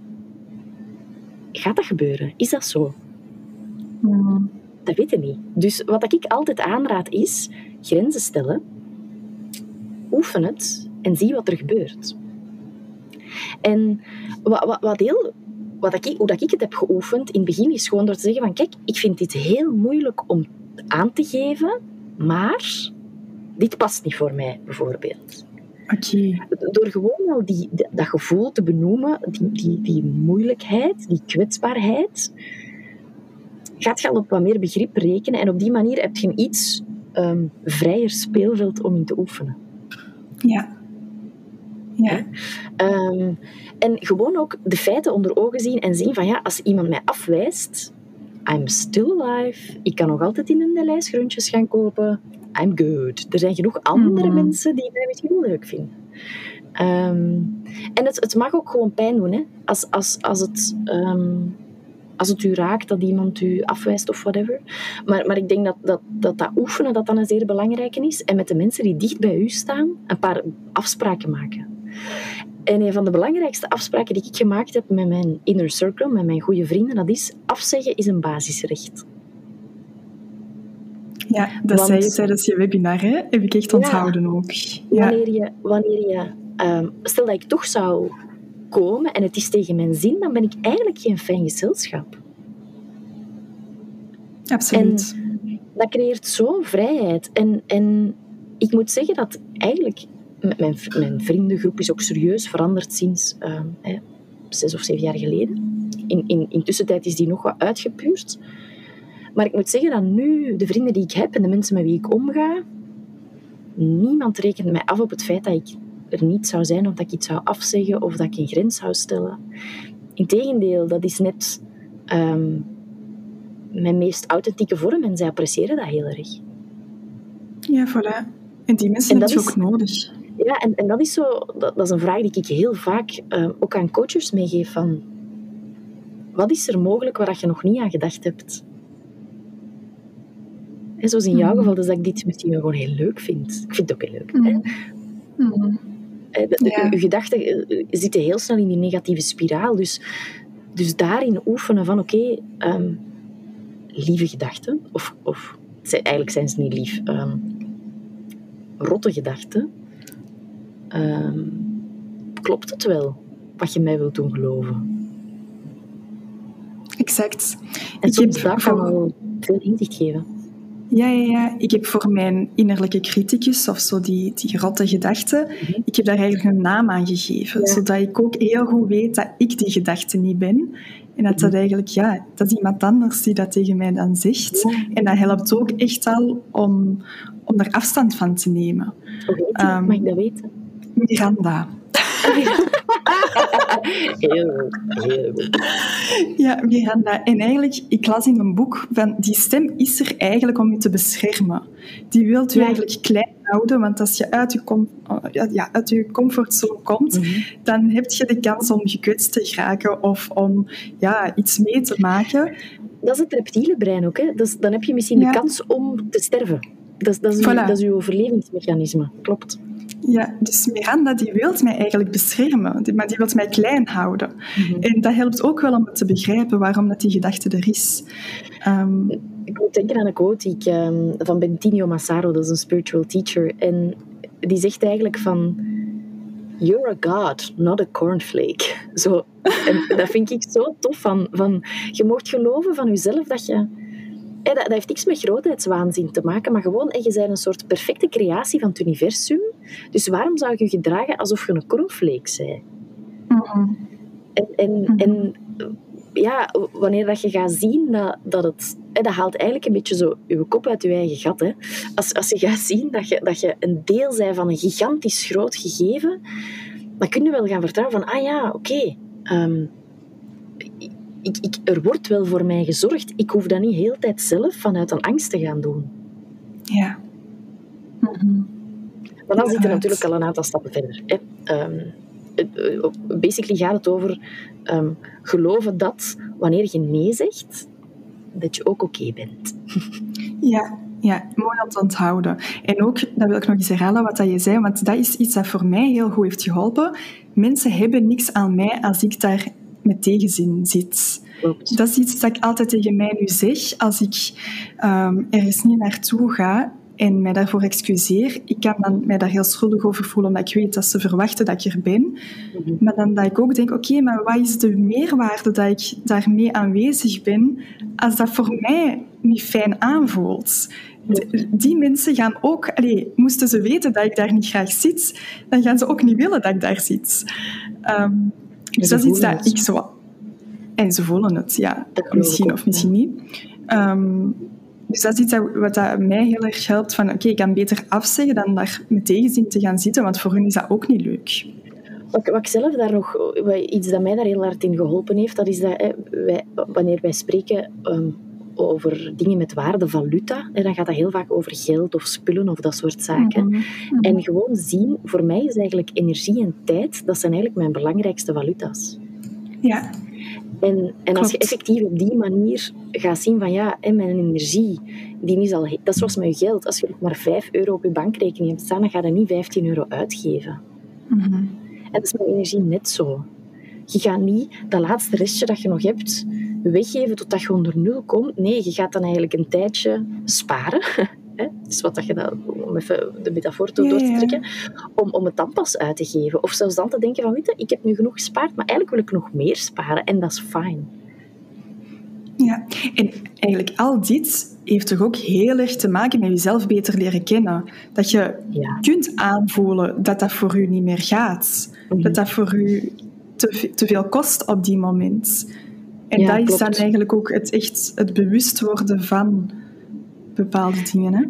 gaat dat gebeuren? Is dat zo? Mm. Dat weet je niet. Dus wat ik altijd aanraad is, grenzen stellen, oefen het en zie wat er gebeurt. En wat, wat, wat heel, wat ik, hoe dat ik het heb geoefend in het begin is gewoon door te zeggen van kijk, ik vind dit heel moeilijk om aan te geven, maar dit past niet voor mij bijvoorbeeld. Door gewoon al die, dat gevoel te benoemen, die, die, die moeilijkheid, die kwetsbaarheid, gaat je al op wat meer begrip rekenen en op die manier heb je een iets um, vrijer speelveld om in te oefenen. Ja. Ja. Um, en gewoon ook de feiten onder ogen zien en zien van ja, als iemand mij afwijst, I'm still alive, ik kan nog altijd in een lijst groentjes gaan kopen, I'm good. Er zijn genoeg andere mm. mensen die mij misschien leuk vinden. Ehm, en het, het, mag ook gewoon pijn doen. Hè? Als, als, als, het, um, als het u raakt, dat iemand u afwijst of whatever. Maar, maar ik denk dat dat, dat dat oefenen dat dan een zeer belangrijke is. En met de mensen die dicht bij u staan, een paar afspraken maken. En een van de belangrijkste afspraken die ik gemaakt heb met mijn inner circle, met mijn goede vrienden, dat is afzeggen is een basisrecht. Ja, dat Want, zei je tijdens je webinar, hè? heb ik echt onthouden ook. Ja. Wanneer je, wanneer je ehm, stel dat ik toch zou komen en het is tegen mijn zin, dan ben ik eigenlijk geen fijn gezelschap. Absoluut. En dat creëert zo'n vrijheid. En, en ik moet zeggen dat eigenlijk mijn, mijn vriendengroep is ook serieus veranderd sinds uh, hè, zes of zeven jaar geleden. In, in, intussen tijd is die nog wat uitgepuurd. Maar ik moet zeggen dat nu de vrienden die ik heb en de mensen met wie ik omga, niemand rekent mij af op het feit dat ik er niet zou zijn of dat ik iets zou afzeggen of dat ik een grens zou stellen. Integendeel, dat is net ehm, mijn meest authentieke vorm en zij appreciëren dat heel erg. Ja, voilà. En die mensen hebben je ook nodig. Ja, en, en dat is zo, dat, dat, is een vraag die ik heel vaak ehm, ook aan coaches meegeef van wat is er mogelijk waar je nog niet aan gedacht hebt? En zoals in jouw mhm. geval, dus dat ik dit misschien gewoon heel leuk vind. Ik vind het ook heel leuk. Hè? Mm. Je gedachten eh, zitten heel snel in die negatieve spiraal. Dus, dus daarin oefenen van, oké, ehm, lieve gedachten, of, of eigenlijk zijn ze niet lief, um, rotte gedachten. Ehm, klopt het wel wat je mij wilt doen geloven? Exact. En ik soms heb kan wel veel inzicht geven. Ja, ja, ja, ik heb voor mijn innerlijke criticus, of zo die, die rotte gedachten, mhm. ik heb daar eigenlijk een naam aan gegeven. Zodat ik ook heel goed weet dat ik die gedachte niet ben. En dat dat eigenlijk, ja, dat is iemand anders die dat tegen mij dan zegt. En dat helpt ook echt al om, om er afstand van te nemen. Hoe heet? Ehm, Mag ik dat weten? Miranda. Heel goed, heel goed. Ja, Miranda. En eigenlijk, ik las in een boek van die stem is er eigenlijk om je te beschermen. Die wil je Ja. eigenlijk klein houden, want als je uit je, com ja, ja, uit je comfortzone komt, dan heb je de kans om gekwetst te geraken of om ja, iets mee te maken. Dat is het reptiele brein ook. Hè? Dus dan heb je misschien Ja. de kans om te sterven. Dat, is- dat, is, uw, Voilà. dat is uw overlevingsmechanisme. Klopt. Ja, dus Miranda die wil mij eigenlijk beschermen, maar die wil mij klein houden. En dat helpt ook wel om te begrijpen waarom dat die gedachte er is. Ehm, Ik moet denken aan een quote die ik, ehm, van Bentinho Massaro, dat is een spiritual teacher. En die zegt eigenlijk van... You're a god, not a cornflake. Zo. En dat vind ik zo tof. Van, van, je mocht geloven van jezelf dat je... Dat, dat heeft niks met grootheidswaanzin te maken, maar gewoon, hè, je bent een soort perfecte creatie van het universum. Dus waarom zou je je gedragen alsof je een cornflake bent? En, en, en ja, wanneer dat je gaat zien dat, dat het... Hè, dat haalt eigenlijk een beetje zo je kop uit je eigen gat. Hè. Als, als je gaat zien dat je, dat je een deel bent van een gigantisch groot gegeven, dan kun je wel gaan vertrouwen van, ah ja, oké, ehm, ik, ik, er wordt wel voor mij gezorgd. Ik hoef dat niet heel tijd zelf vanuit een angst te gaan doen. Ja. Mhm. Maar dan zit Inderdaad. natuurlijk al een aantal stappen verder. Hè. Ehm, eh, basically gaat het over ehm, geloven dat wanneer je nee zegt, dat je ook oké bent. Ja, ja, mooi om te onthouden. En ook, dat wil ik nog eens herhalen wat dat je zei, want dat is iets dat voor mij heel goed heeft geholpen. Mensen hebben niks aan mij als ik daar met tegenzin zit. Klopt. Dat is iets dat ik altijd tegen mij nu zeg als ik ehm, ergens niet naartoe ga en mij daarvoor excuseer. Ik kan dan mij daar heel schuldig over voelen, omdat ik weet dat ze verwachten dat ik er ben. Mhm. Maar dan dat ik ook denk, oké, maar wat is de meerwaarde dat ik daarmee aanwezig ben als dat voor mij niet fijn aanvoelt? Die mensen gaan ook, allee, moesten ze weten dat ik daar niet graag zit, dan gaan ze ook niet willen dat ik daar zit. Ehm, dus dat is iets dat ik zo... En ze voelen het, ja. Misschien of misschien niet. Ehm, dus dat is iets dat, wat dat mij heel erg helpt. Van oké, ik kan beter afzeggen dan daar met tegenzin te gaan zitten, want voor hun is dat ook niet leuk. Wat, wat ik zelf daar nog, wat- iets dat mij daar heel hard in geholpen heeft, dat is dat hè, wij, wanneer wij spreken ehm, over dingen met waarde, valuta, hè, dan gaat dat heel vaak over geld of spullen of dat soort zaken. Mhm. En gewoon zien, voor mij is eigenlijk energie en tijd, dat zijn eigenlijk mijn belangrijkste valuta's. Ja, En, en als je effectief op die manier gaat zien van ja, hè, mijn energie, die is al, dat is zoals met je geld. Als je maar 5 euro op je bankrekening hebt staan, dan ga je niet 15 euro uitgeven. Mhm. En dat is met energie net zo. Je gaat niet dat laatste restje dat je nog hebt weggeven totdat je onder nul komt. Nee, je gaat dan eigenlijk een tijdje sparen. Dus wat dat je dat, om even de metafoor Ja, door te ja. trekken, om, om het dan pas uit te geven. Of zelfs dan te denken van, weet je, ik heb nu genoeg gespaard, maar eigenlijk wil ik nog meer sparen. En dat is fijn. Ja, en eigenlijk al dit heeft toch ook heel erg te maken met jezelf beter leren kennen. Dat je Ja. kunt aanvoelen dat dat voor u niet meer gaat. Mhm. Dat dat voor u te, te veel kost op die moment. En Ja, dat is klopt. dan eigenlijk ook het, echt het bewust worden van bepaalde dingen. Hè?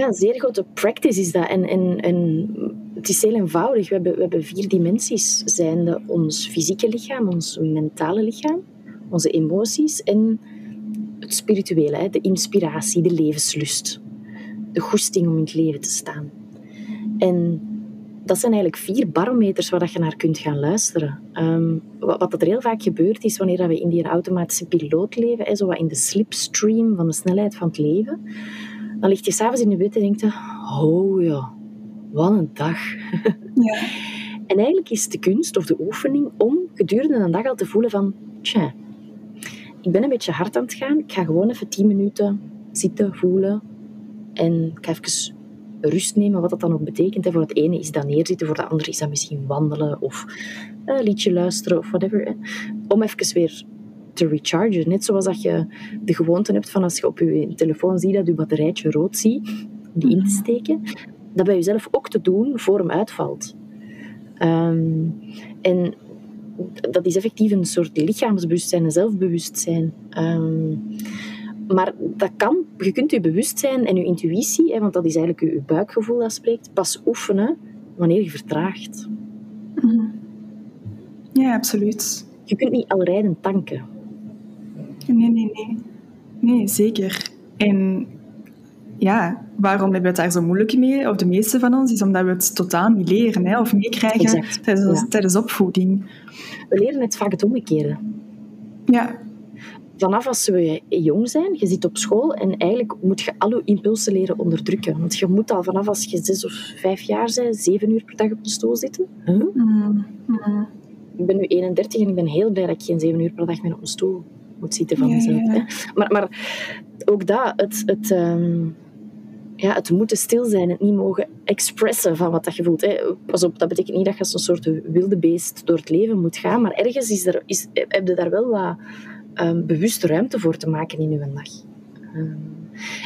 Ja, een zeer grote practice is dat. En, en, en het is heel eenvoudig. We hebben, we hebben vier dimensies. Zijnde ons fysieke lichaam, ons mentale lichaam, onze emoties en het spirituele. Hè? De inspiratie, de levenslust. De goesting om in het leven te staan. En dat zijn eigenlijk vier barometers waar dat je naar kunt gaan luisteren. Ehm, wat, wat er heel vaak gebeurt is wanneer we in die automatische piloot leven, hè, zo wat in de slipstream van de snelheid van het leven, dan ligt je s'avonds in de bed en denkt je, oh ja, wat een dag. Ja. En eigenlijk is de kunst of de oefening om gedurende een dag al te voelen van, tja, ik ben een beetje hard aan het gaan, ik ga gewoon even tien minuten zitten, voelen en ik ga even rust nemen, wat dat dan ook betekent. hè. Voor het ene is dat neerzitten, voor het andere is dat misschien wandelen of een liedje luisteren of whatever. hè. Om even weer te rechargen. Net zoals dat je de gewoonte hebt van als je op je telefoon ziet dat je batterijtje rood ziet, die in te steken, dat bij jezelf ook te doen voor hem uitvalt. Ehm, en dat is effectief een soort lichaamsbewustzijn, een zelfbewustzijn. Ehm, maar dat kan, je kunt je bewustzijn en je intuïtie, hè, want dat is eigenlijk je, je buikgevoel dat spreekt, pas oefenen wanneer je vertraagt. Mhm. Ja, absoluut. Je kunt niet al rijden tanken. Nee, nee, nee. Nee, zeker. En ja, waarom hebben we het daar zo moeilijk mee, of de meeste van ons, is omdat we het totaal niet leren hè, of meekrijgen tijdens, tijdens opvoeding. We leren het vaak het omgekeerde. Ja. Vanaf als we jong zijn, je zit op school en eigenlijk moet je al je impulsen leren onderdrukken. Want je moet al vanaf als je zes of vijf jaar bent, zeven uur per dag op de stoel zitten. Huh? Mm, mm. Ik ben nu 31 en ik ben heel blij dat ik geen zeven uur per dag meer op een stoel moet zitten van mezelf. Hè. Maar, maar ook dat, het, het, um, ja, het moeten stil zijn, het niet mogen expressen van wat dat je voelt. Hè. Pas op, dat betekent niet dat je als een soort wilde beest door het leven moet gaan, maar ergens is er, is, heb je daar wel wat um, bewuste ruimte voor te maken in je dag. Um,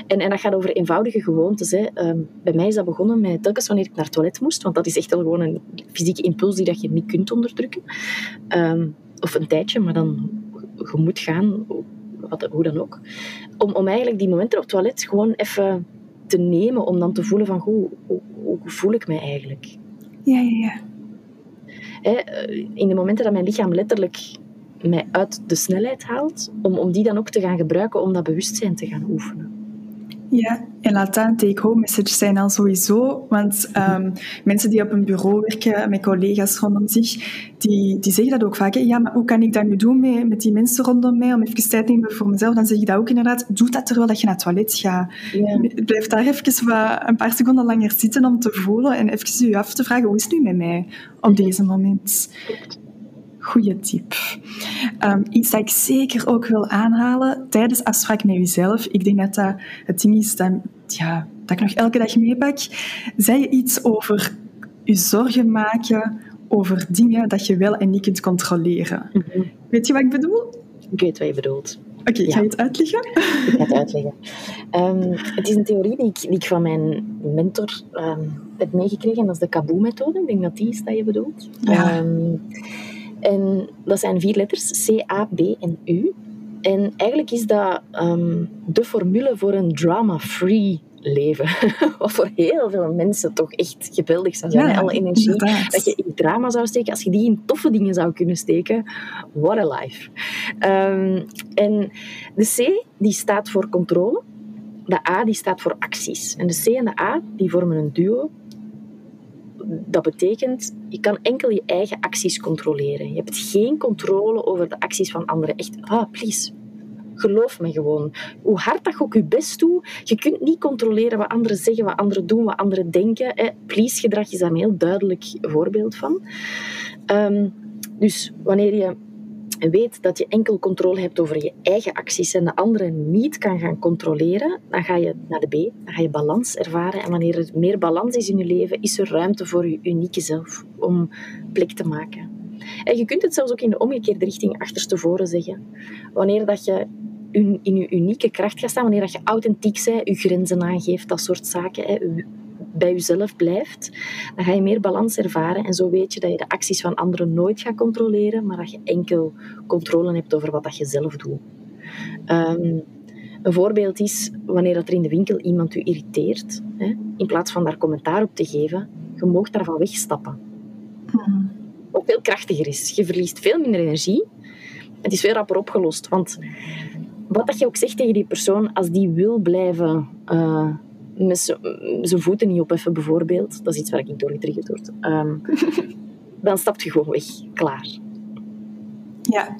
en, en dat gaat over eenvoudige gewoontes. Hè. Um, bij mij is dat begonnen met telkens wanneer ik naar het toilet moest, want dat is echt wel gewoon een fysieke impuls die dat je niet kunt onderdrukken. Of een tijdje, maar dan je moet gaan, wat, hoe dan ook. Om, om eigenlijk die momenten op het toilet gewoon even te nemen, om dan te voelen van, hoe, hoe, hoe voel ik mij eigenlijk? Ja, ja, ja. Eh, in de momenten dat mijn lichaam letterlijk mij uit de snelheid haalt, om, om die dan ook te gaan gebruiken om dat bewustzijn te gaan oefenen. Ja, en laat dat een take-home message zijn al sowieso. Want um, mensen die op een bureau werken, met collega's rondom zich, die, die zeggen dat ook vaak. Hè? Ja, maar hoe kan ik dat nu doen met, met die mensen rondom mij, om even tijd te nemen voor mezelf? Dan zeg ik dat ook inderdaad. Doe dat terwijl dat je naar het toilet gaat. Ja. Blijf daar even wat, een paar seconden langer zitten om te voelen en even je af te vragen, hoe is het nu met mij op deze moment? Goede tip. Um, iets dat ik zeker ook wil aanhalen tijdens afspraak met jezelf. Ik denk dat dat het ding is dat, ja, dat ik nog elke dag meepak. Zei je iets over je zorgen maken over dingen dat je wel en niet kunt controleren. Mhm. Weet je wat ik bedoel? Ik weet wat je bedoelt. Oké, okay, ga je het uitleggen? Ik ga het uitleggen. Um, het is een theorie die ik, die ik van mijn mentor um, heb meegekregen. Dat is de Kaboe-methode. Ik denk dat die is dat je bedoelt. Ja. En dat zijn vier letters, C, A, B en U. En eigenlijk is dat um, de formule voor een drama-free leven. Wat voor heel veel mensen toch echt geweldig zou zijn. Ja, Alle energie dat je in drama zou steken. Als je die in toffe dingen zou kunnen steken. What a life. Um, en de C die staat voor controle. De A die staat voor acties. En de C en de A die vormen een duo dat betekent, je kan enkel je eigen acties controleren. Je hebt geen controle over de acties van anderen. Echt, ah, please. Geloof me gewoon. Hoe hard dat ook je best doet, je kunt niet controleren wat anderen zeggen, wat anderen doen, wat anderen denken. Please-gedrag is daar een heel duidelijk voorbeeld van. Um, dus wanneer je weet dat je enkel controle hebt over je eigen acties en de anderen niet kan gaan controleren, dan ga je naar de B, dan ga je balans ervaren. En wanneer er meer balans is in je leven, is er ruimte voor je unieke zelf om plek te maken. En je kunt het zelfs ook in de omgekeerde richting achterstevoren zeggen. Wanneer dat je in je unieke kracht gaat staan, wanneer dat je authentiek bent, je grenzen aangeeft, dat soort zaken, bij jezelf blijft, dan ga je meer balans ervaren. En zo weet je dat je de acties van anderen nooit gaat controleren, maar dat je enkel controle hebt over wat dat je zelf doet. Um, een voorbeeld is wanneer dat er in de winkel iemand u irriteert, hè, in plaats van daar commentaar op te geven, je mag daarvan wegstappen. Wat veel krachtiger is. Je verliest veel minder energie. Het is veel rapper opgelost. Want wat dat je ook zegt tegen die persoon, als die wil blijven uh, met zijn voeten niet opheffen, bijvoorbeeld. Dat is iets waar ik door getriggerd word. Um, dan stapt je gewoon weg. Klaar. Ja,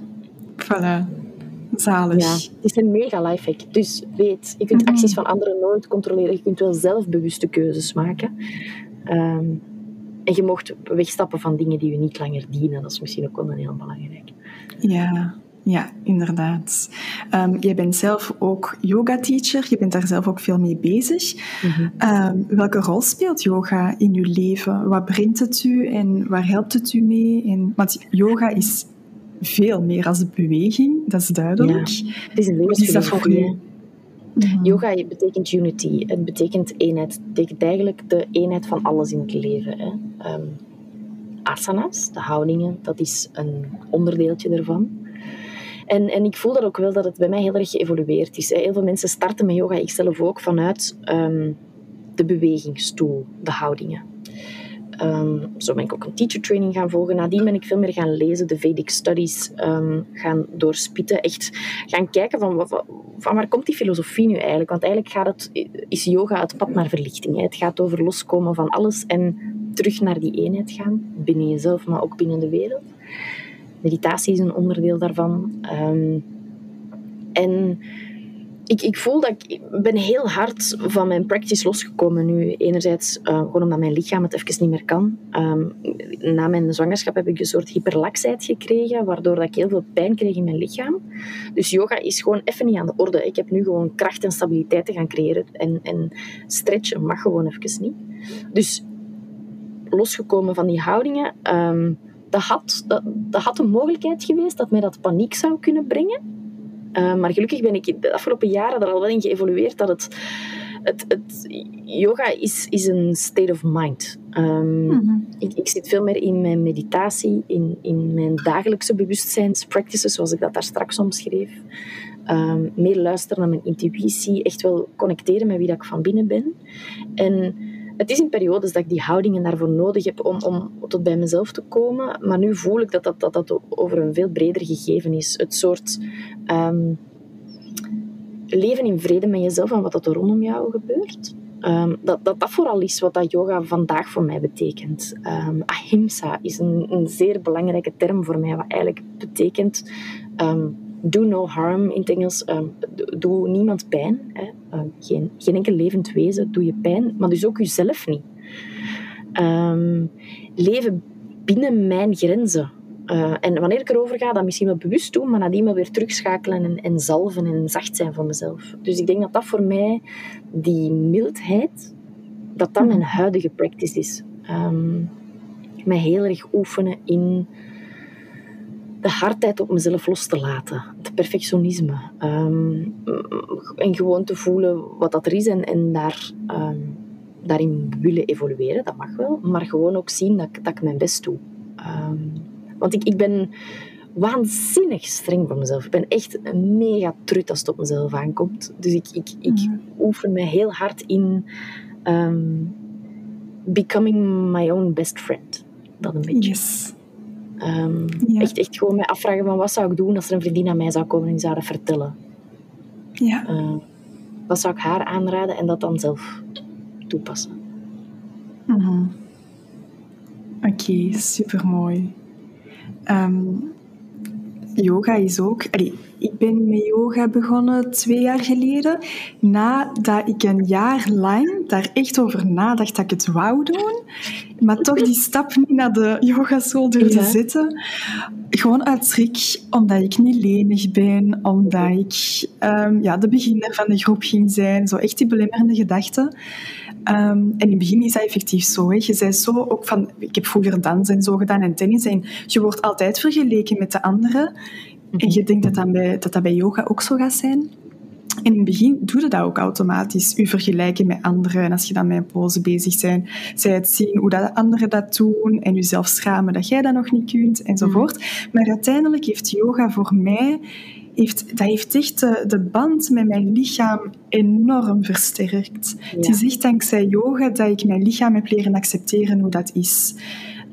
voilà. Zalig. Ja, het is een mega lifehack. Dus weet, je kunt mhm. acties van anderen nooit controleren. Je kunt wel zelf bewuste keuzes maken. Um, en je mocht wegstappen van dingen die je niet langer dienen. Dat is misschien ook wel een heel belangrijk. Ja, ja, inderdaad. Um, jij bent zelf ook yoga-teacher. Je bent daar zelf ook veel mee bezig. Mhm. Ehm, welke rol speelt yoga in uw leven? Wat brengt het u en waar helpt het u mee? En, want yoga is veel meer als beweging, dat is duidelijk. Ja, het is een levensfilosofie. Mhm. Yoga betekent unity. Het betekent eenheid. Het betekent eigenlijk de eenheid van alles in het leven. Hè. Um, asanas, de houdingen, dat is een onderdeeltje ervan. En, en ik voel dat ook wel dat het bij mij heel erg geëvolueerd is. Heel veel mensen starten met yoga, ik zelf ook, vanuit um, de bewegingsstoel, de houdingen. Um, zo ben ik ook een teacher training gaan volgen. Nadien ben ik veel meer gaan lezen, de Vedic Studies um, gaan doorspitten. Echt gaan kijken van, van waar komt die filosofie nu eigenlijk? Want eigenlijk gaat het, is yoga het pad naar verlichting. Hè? Het gaat over loskomen van alles en terug naar die eenheid gaan. Binnen jezelf, maar ook binnen de wereld. Meditatie is een onderdeel daarvan. Um, en ik, ik voel dat ik, ben heel hard van mijn practice losgekomen nu. Enerzijds uh, gewoon omdat mijn lichaam het even niet meer kan. Um, na mijn zwangerschap heb ik een soort hyperlaxheid gekregen, waardoor dat ik heel veel pijn kreeg in mijn lichaam. Dus yoga is gewoon even niet aan de orde. Ik heb nu gewoon kracht en stabiliteit te gaan creëren. En, en stretchen mag gewoon even niet. Dus losgekomen van die houdingen... Um, dat had, dat, dat had een mogelijkheid geweest dat mij dat paniek zou kunnen brengen. Uh, maar gelukkig ben ik de afgelopen jaren er al wel in geëvolueerd dat het, het, het yoga is, is een state of mind. Um, mm-hmm. ik, ik, zit veel meer in mijn meditatie, in, in mijn dagelijkse bewustzijnspractices, zoals ik dat daar straks omschreef. Um, meer luisteren naar mijn intuïtie, echt wel connecteren met wie dat ik van binnen ben. En het is in periodes dat ik die houdingen daarvoor nodig heb om, om tot bij mezelf te komen. Maar nu voel ik dat dat, dat, dat over een veel breder gegeven is. Het soort um, leven in vrede met jezelf en wat er rondom jou gebeurt. Um, dat, dat dat vooral is wat dat yoga vandaag voor mij betekent. Um, ahimsa is een, een, zeer belangrijke term voor mij, wat eigenlijk betekent do no harm in het Engels. Um, doe niemand pijn. Hè. Uh, geen, geen enkel levend wezen doe je pijn, maar dus ook jezelf niet. Um, leven binnen mijn grenzen. Uh, en wanneer ik erover ga, dan misschien wel bewust doen, maar nadien wel weer terugschakelen en, en zalven en zacht zijn voor mezelf. Dus ik denk dat dat voor mij, die mildheid, dat dat mijn huidige practice is. Mij heel erg oefenen in de hardheid op mezelf los te laten. Het perfectionisme. Um, en gewoon te voelen wat dat er is en, en daar, um, daarin willen evolueren. Dat mag wel. Maar gewoon ook zien dat, dat ik mijn best doe. Um, want ik, ik ben waanzinnig streng voor mezelf. Ik ben echt een mega trut als het op mezelf aankomt. Dus ik, ik, ik mm. oefen me heel hard in becoming my own best friend. Dat een beetje. Yes. Um, echt, echt gewoon mij afvragen van wat zou ik doen als er een vriendin aan mij zou komen en die zou dat vertellen. Ja. Uh, wat zou ik haar aanraden en dat dan zelf toepassen. Mm -hmm. Oké, okay, super mooi. Um, yoga is ook. Allee, ik ben met yoga begonnen twee jaar geleden, nadat ik een jaar lang daar echt over nadacht dat ik het wou doen, maar toch die stap niet naar de yogaschool durfde ja. zetten. Gewoon uit schrik, omdat ik niet lenig ben, omdat ik um, ja, de beginner van de groep ging zijn, zo echt die belemmerende gedachten. Um, en in het begin is dat effectief zo. Hè. Je zei zo ook van, ik heb vroeger dans en zo gedaan en tennis. En je wordt altijd vergeleken met de anderen. En je denkt dat dat bij, dat, dat bij yoga ook zo gaat zijn. En in het begin doe je dat ook automatisch, u vergelijken met anderen. En als je dan met een pose bezig bent, zij het zien hoe dat anderen dat doen en jezelf schamen dat jij dat nog niet kunt, enzovoort. Mm. Maar uiteindelijk heeft yoga voor mij, heeft, dat heeft echt de, de band met mijn lichaam enorm versterkt. Ja. Het is echt dankzij yoga dat ik mijn lichaam heb leren accepteren hoe dat is.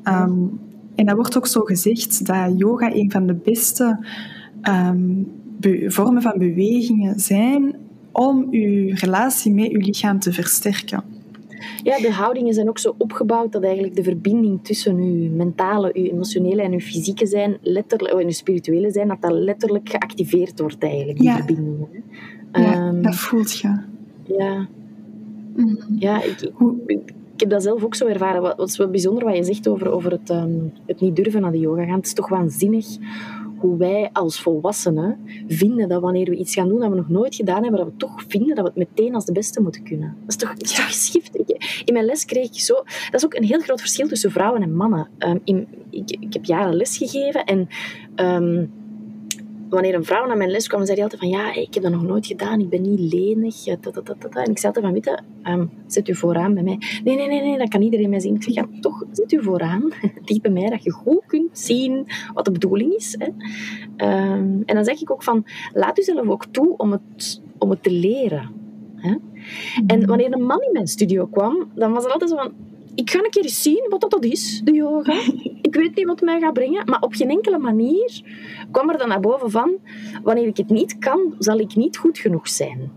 Um, en dat wordt ook zo gezegd dat yoga een van de beste um, vormen van bewegingen zijn om uw relatie met uw lichaam te versterken. Ja, de houdingen zijn ook zo opgebouwd dat eigenlijk de verbinding tussen uw mentale, uw emotionele en uw fysieke zijn, letterlijk, en uw spirituele zijn, dat dat letterlijk geactiveerd wordt eigenlijk, die ja. verbindingen. Ja, um, dat voelt je. Ja. Mm. Ja, ik, ik, ik heb dat zelf ook zo ervaren. Wat, is wel bijzonder wat je zegt over, over het, um, het niet durven naar de yoga gaan. Het is toch waanzinnig hoe wij als volwassenen vinden dat wanneer we iets gaan doen dat we nog nooit gedaan hebben, dat we toch vinden dat we het meteen als de beste moeten kunnen. Dat is toch, dat is toch geschift? in mijn les kreeg ik zo... Dat is ook een heel groot verschil tussen vrouwen en mannen. Um, in, ik, ik, heb jaren les gegeven en... Um, wanneer een vrouw naar mijn les kwam, zei hij altijd van ja, ik heb dat nog nooit gedaan, ik ben niet lenig. En ik zei altijd van, weet je, zet u vooraan bij mij. Nee, nee, nee, nee, dat kan iedereen mij zien. Ik zeg, ja, toch, zet u vooraan. Dicht bij mij, dat je goed kunt zien wat de bedoeling is. Hè. Ehm, en dan zeg ik ook van, laat u zelf ook toe om het, om het te leren. Hè. En mhm. wanneer een man in mijn studio kwam, dan was het altijd zo van, ik ga een keer eens zien wat dat is, de yoga. Ik weet niet wat mij gaat brengen, maar op geen enkele manier kwam er dan naar boven van, wanneer ik het niet kan, zal ik niet goed genoeg zijn.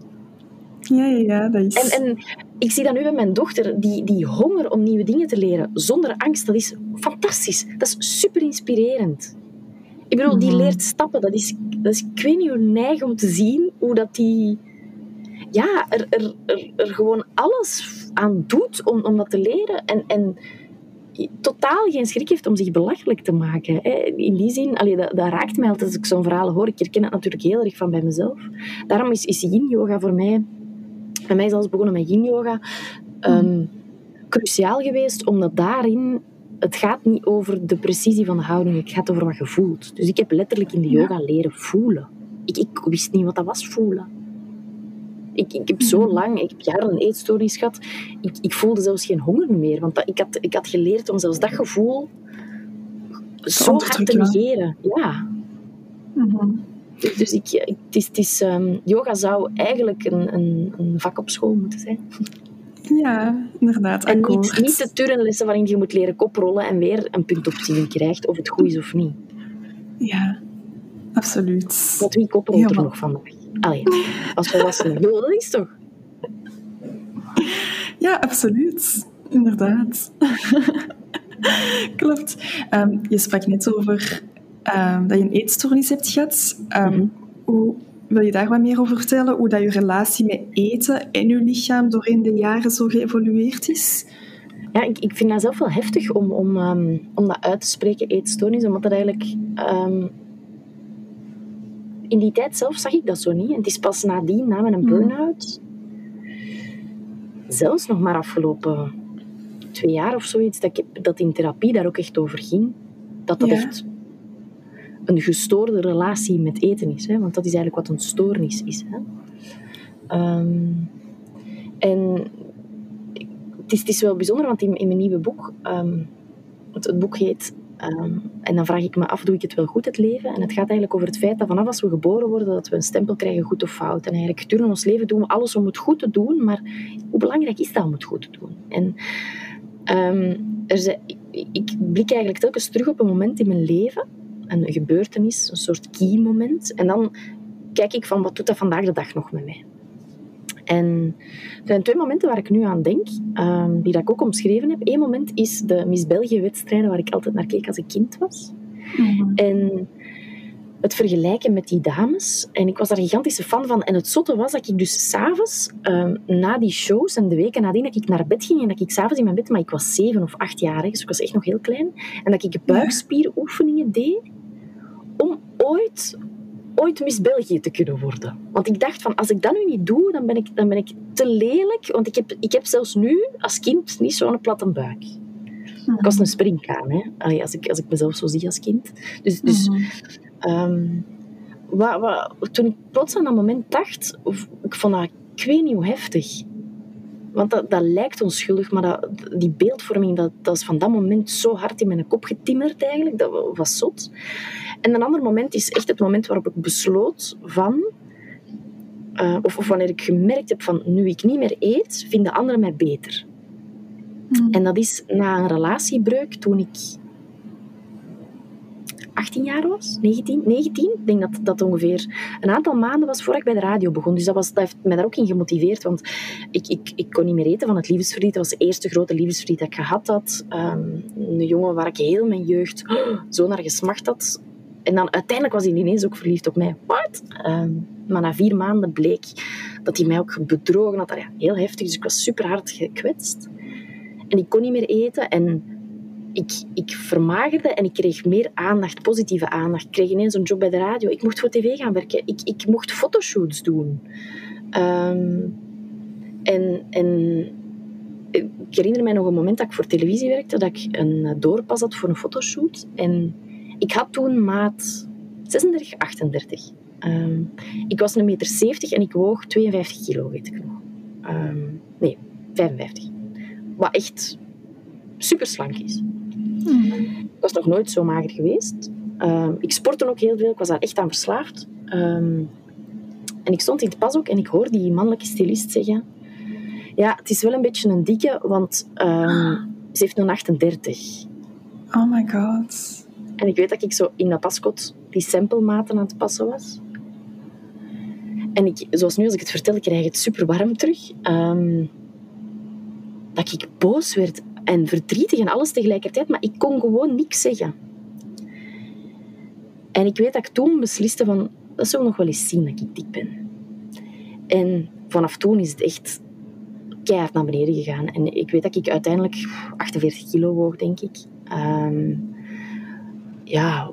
Ja, ja, dat is... En, en ik zie dat nu bij mijn dochter, die, die honger om nieuwe dingen te leren, zonder angst, dat is fantastisch. Dat is super inspirerend. Ik bedoel, die mhm. leert stappen. Dat is, dat is, ik weet niet hoe neig om te zien hoe dat die ja, er, er, er, er, gewoon alles aan doet om, om dat te leren. En, en totaal geen schrik heeft om zich belachelijk te maken. In die zin, allee, dat, dat, raakt mij altijd als ik zo'n verhaal hoor. Ik herken het natuurlijk heel erg van bij mezelf. Daarom is, is yin-yoga voor mij... Bij mij is alles begonnen met yin-yoga. Ehm, cruciaal geweest, omdat daarin... Het gaat niet over de precisie van de houding, het gaat over wat je voelt. Dus ik heb letterlijk in de yoga leren voelen. Ik, ik wist niet wat dat was, voelen. Ik, ik heb zo mhm. lang, ik heb jaren een eetstoornis gehad, ik, ik voelde zelfs geen honger meer. Want dat, ik, had, ik had geleerd om zelfs dat gevoel zo hard te negeren. Ja. Mhm. Dus, dus ik, het is, het is, um, yoga zou eigenlijk een, een, een vak op school moeten zijn. Ja, inderdaad. En niet, niet de turnlessen waarin je moet leren koprollen en weer een punt op zien krijgt, of het goed is of niet. Ja, absoluut. Want wie koprolt er nog vandaag? Allee, als volwassene. Dat is toch? Ja, absoluut. Inderdaad. Klopt. Ehm, je sprak net over um, dat je een eetstoornis hebt gehad. Um, hoe, wil je daar wat meer over vertellen? Hoe dat je relatie met eten en je lichaam doorheen de jaren zo geëvolueerd is? Ja, ik, ik vind dat zelf wel heftig om, om, om dat uit te spreken, eetstoornis. Omdat dat eigenlijk in die tijd zelf zag ik dat zo niet. En het is pas nadien, na mijn hmm. burn-out, zelfs nog maar afgelopen twee jaar of zoiets, dat, ik, dat in therapie daar ook echt over ging. Dat dat echt een gestoorde relatie met eten is. Hè? Want dat is eigenlijk wat een stoornis is. Hè? Ehm, en het is, het is wel bijzonder, want in, in mijn nieuwe boek, um, het, het, boek heet Ehm, en dan vraag ik me af, doe ik het wel goed, het leven? En het gaat eigenlijk over het feit dat vanaf als we geboren worden, dat we een stempel krijgen, goed of fout. En eigenlijk gedurende ons leven doen we alles om het goed te doen, maar hoe belangrijk is dat om het goed te doen? En um, er ik, ik blik eigenlijk telkens terug op een moment in mijn leven, een gebeurtenis, een soort key moment. En dan kijk ik van, wat doet dat vandaag de dag nog met mij? En er zijn twee momenten waar ik nu aan denk, um, die dat ik ook omschreven heb. Eén moment is de Miss België-wedstrijden, waar ik altijd naar keek als ik kind was. Mhm. En het vergelijken met die dames. En ik was daar een gigantische fan van. En het zotte was dat ik dus s'avonds, um, na die shows en de weken nadien, dat ik naar bed ging en dat ik s'avonds in mijn bed, maar ik was zeven of acht jaar, dus ik was echt nog heel klein, en dat ik buikspieroefeningen deed om ooit ooit Miss België te kunnen worden. Want ik dacht van, als ik dat nu niet doe, dan ben ik, dan ben ik te lelijk. Want ik heb, ik heb zelfs nu, als kind, niet zo'n platte buik. Ik was een springkaan, hè. Allee, als, ik, als ik mezelf zo zie als kind. Dus, dus um, wat, wat, toen ik plots aan dat moment dacht, ik vond dat, ik weet niet hoe heftig. Want dat, dat lijkt onschuldig, maar dat, die beeldvorming, dat, dat is van dat moment zo hard in mijn kop getimmerd eigenlijk. Dat was zot. En een ander moment is echt het moment waarop ik besloot van... Uh, of, of, wanneer ik gemerkt heb van, nu ik niet meer eet, vinden anderen mij beter. Hmm. En dat is na een relatiebreuk toen ik 18 jaar was, 19, 19. Ik denk dat dat ongeveer een aantal maanden was voordat ik bij de radio begon. Dus dat, was, dat heeft mij daar ook in gemotiveerd, want ik, ik, ik kon niet meer eten van het liefdesverdriet. Dat was de eerste grote liefdesverdriet dat ik gehad had. Um, een jongen waar ik heel mijn jeugd zo naar gesmacht had. En dan uiteindelijk was hij ineens ook verliefd op mij. Wat? Ehm, maar na vier maanden bleek dat hij mij ook bedrogen had. Ja, heel heftig, dus ik was super hard gekwetst. En ik kon niet meer eten en ik, ik vermagerde en ik kreeg meer aandacht, positieve aandacht. Ik kreeg ineens een job bij de radio. Ik mocht voor tv gaan werken. Ik, ik mocht fotoshoots doen. Ehm, en, en ik herinner mij nog een moment dat ik voor televisie werkte, dat ik een doorpas had voor een fotoshoot. En ik had toen maat 36, 38. Ehm, ik was een meter 70 en ik woog 52 kilo, weet ik nog. Ehm, nee, 55. Wat echt super slank is. Ik was nog nooit zo mager geweest. Ehm, ik sportte ook heel veel. Ik was daar echt aan verslaafd. Ehm, en ik stond in het pas ook en ik hoorde die mannelijke stylist zeggen... Ja, het is wel een beetje een dikke, want ehm, ze heeft een 38. Oh my god. En ik weet dat ik zo in dat paskot die samplematen aan het passen was. En ik, zoals nu, als ik het vertel, ik krijg het super warm terug. Dat ik boos werd en verdrietig en alles tegelijkertijd, maar ik kon gewoon niks zeggen. En ik weet dat ik toen besliste van, dat zou nog wel eens zien dat ik dik ben. En vanaf toen is het echt keihard naar beneden gegaan. En ik weet dat ik uiteindelijk 48 kilo woog, denk ik. Ehm, ja,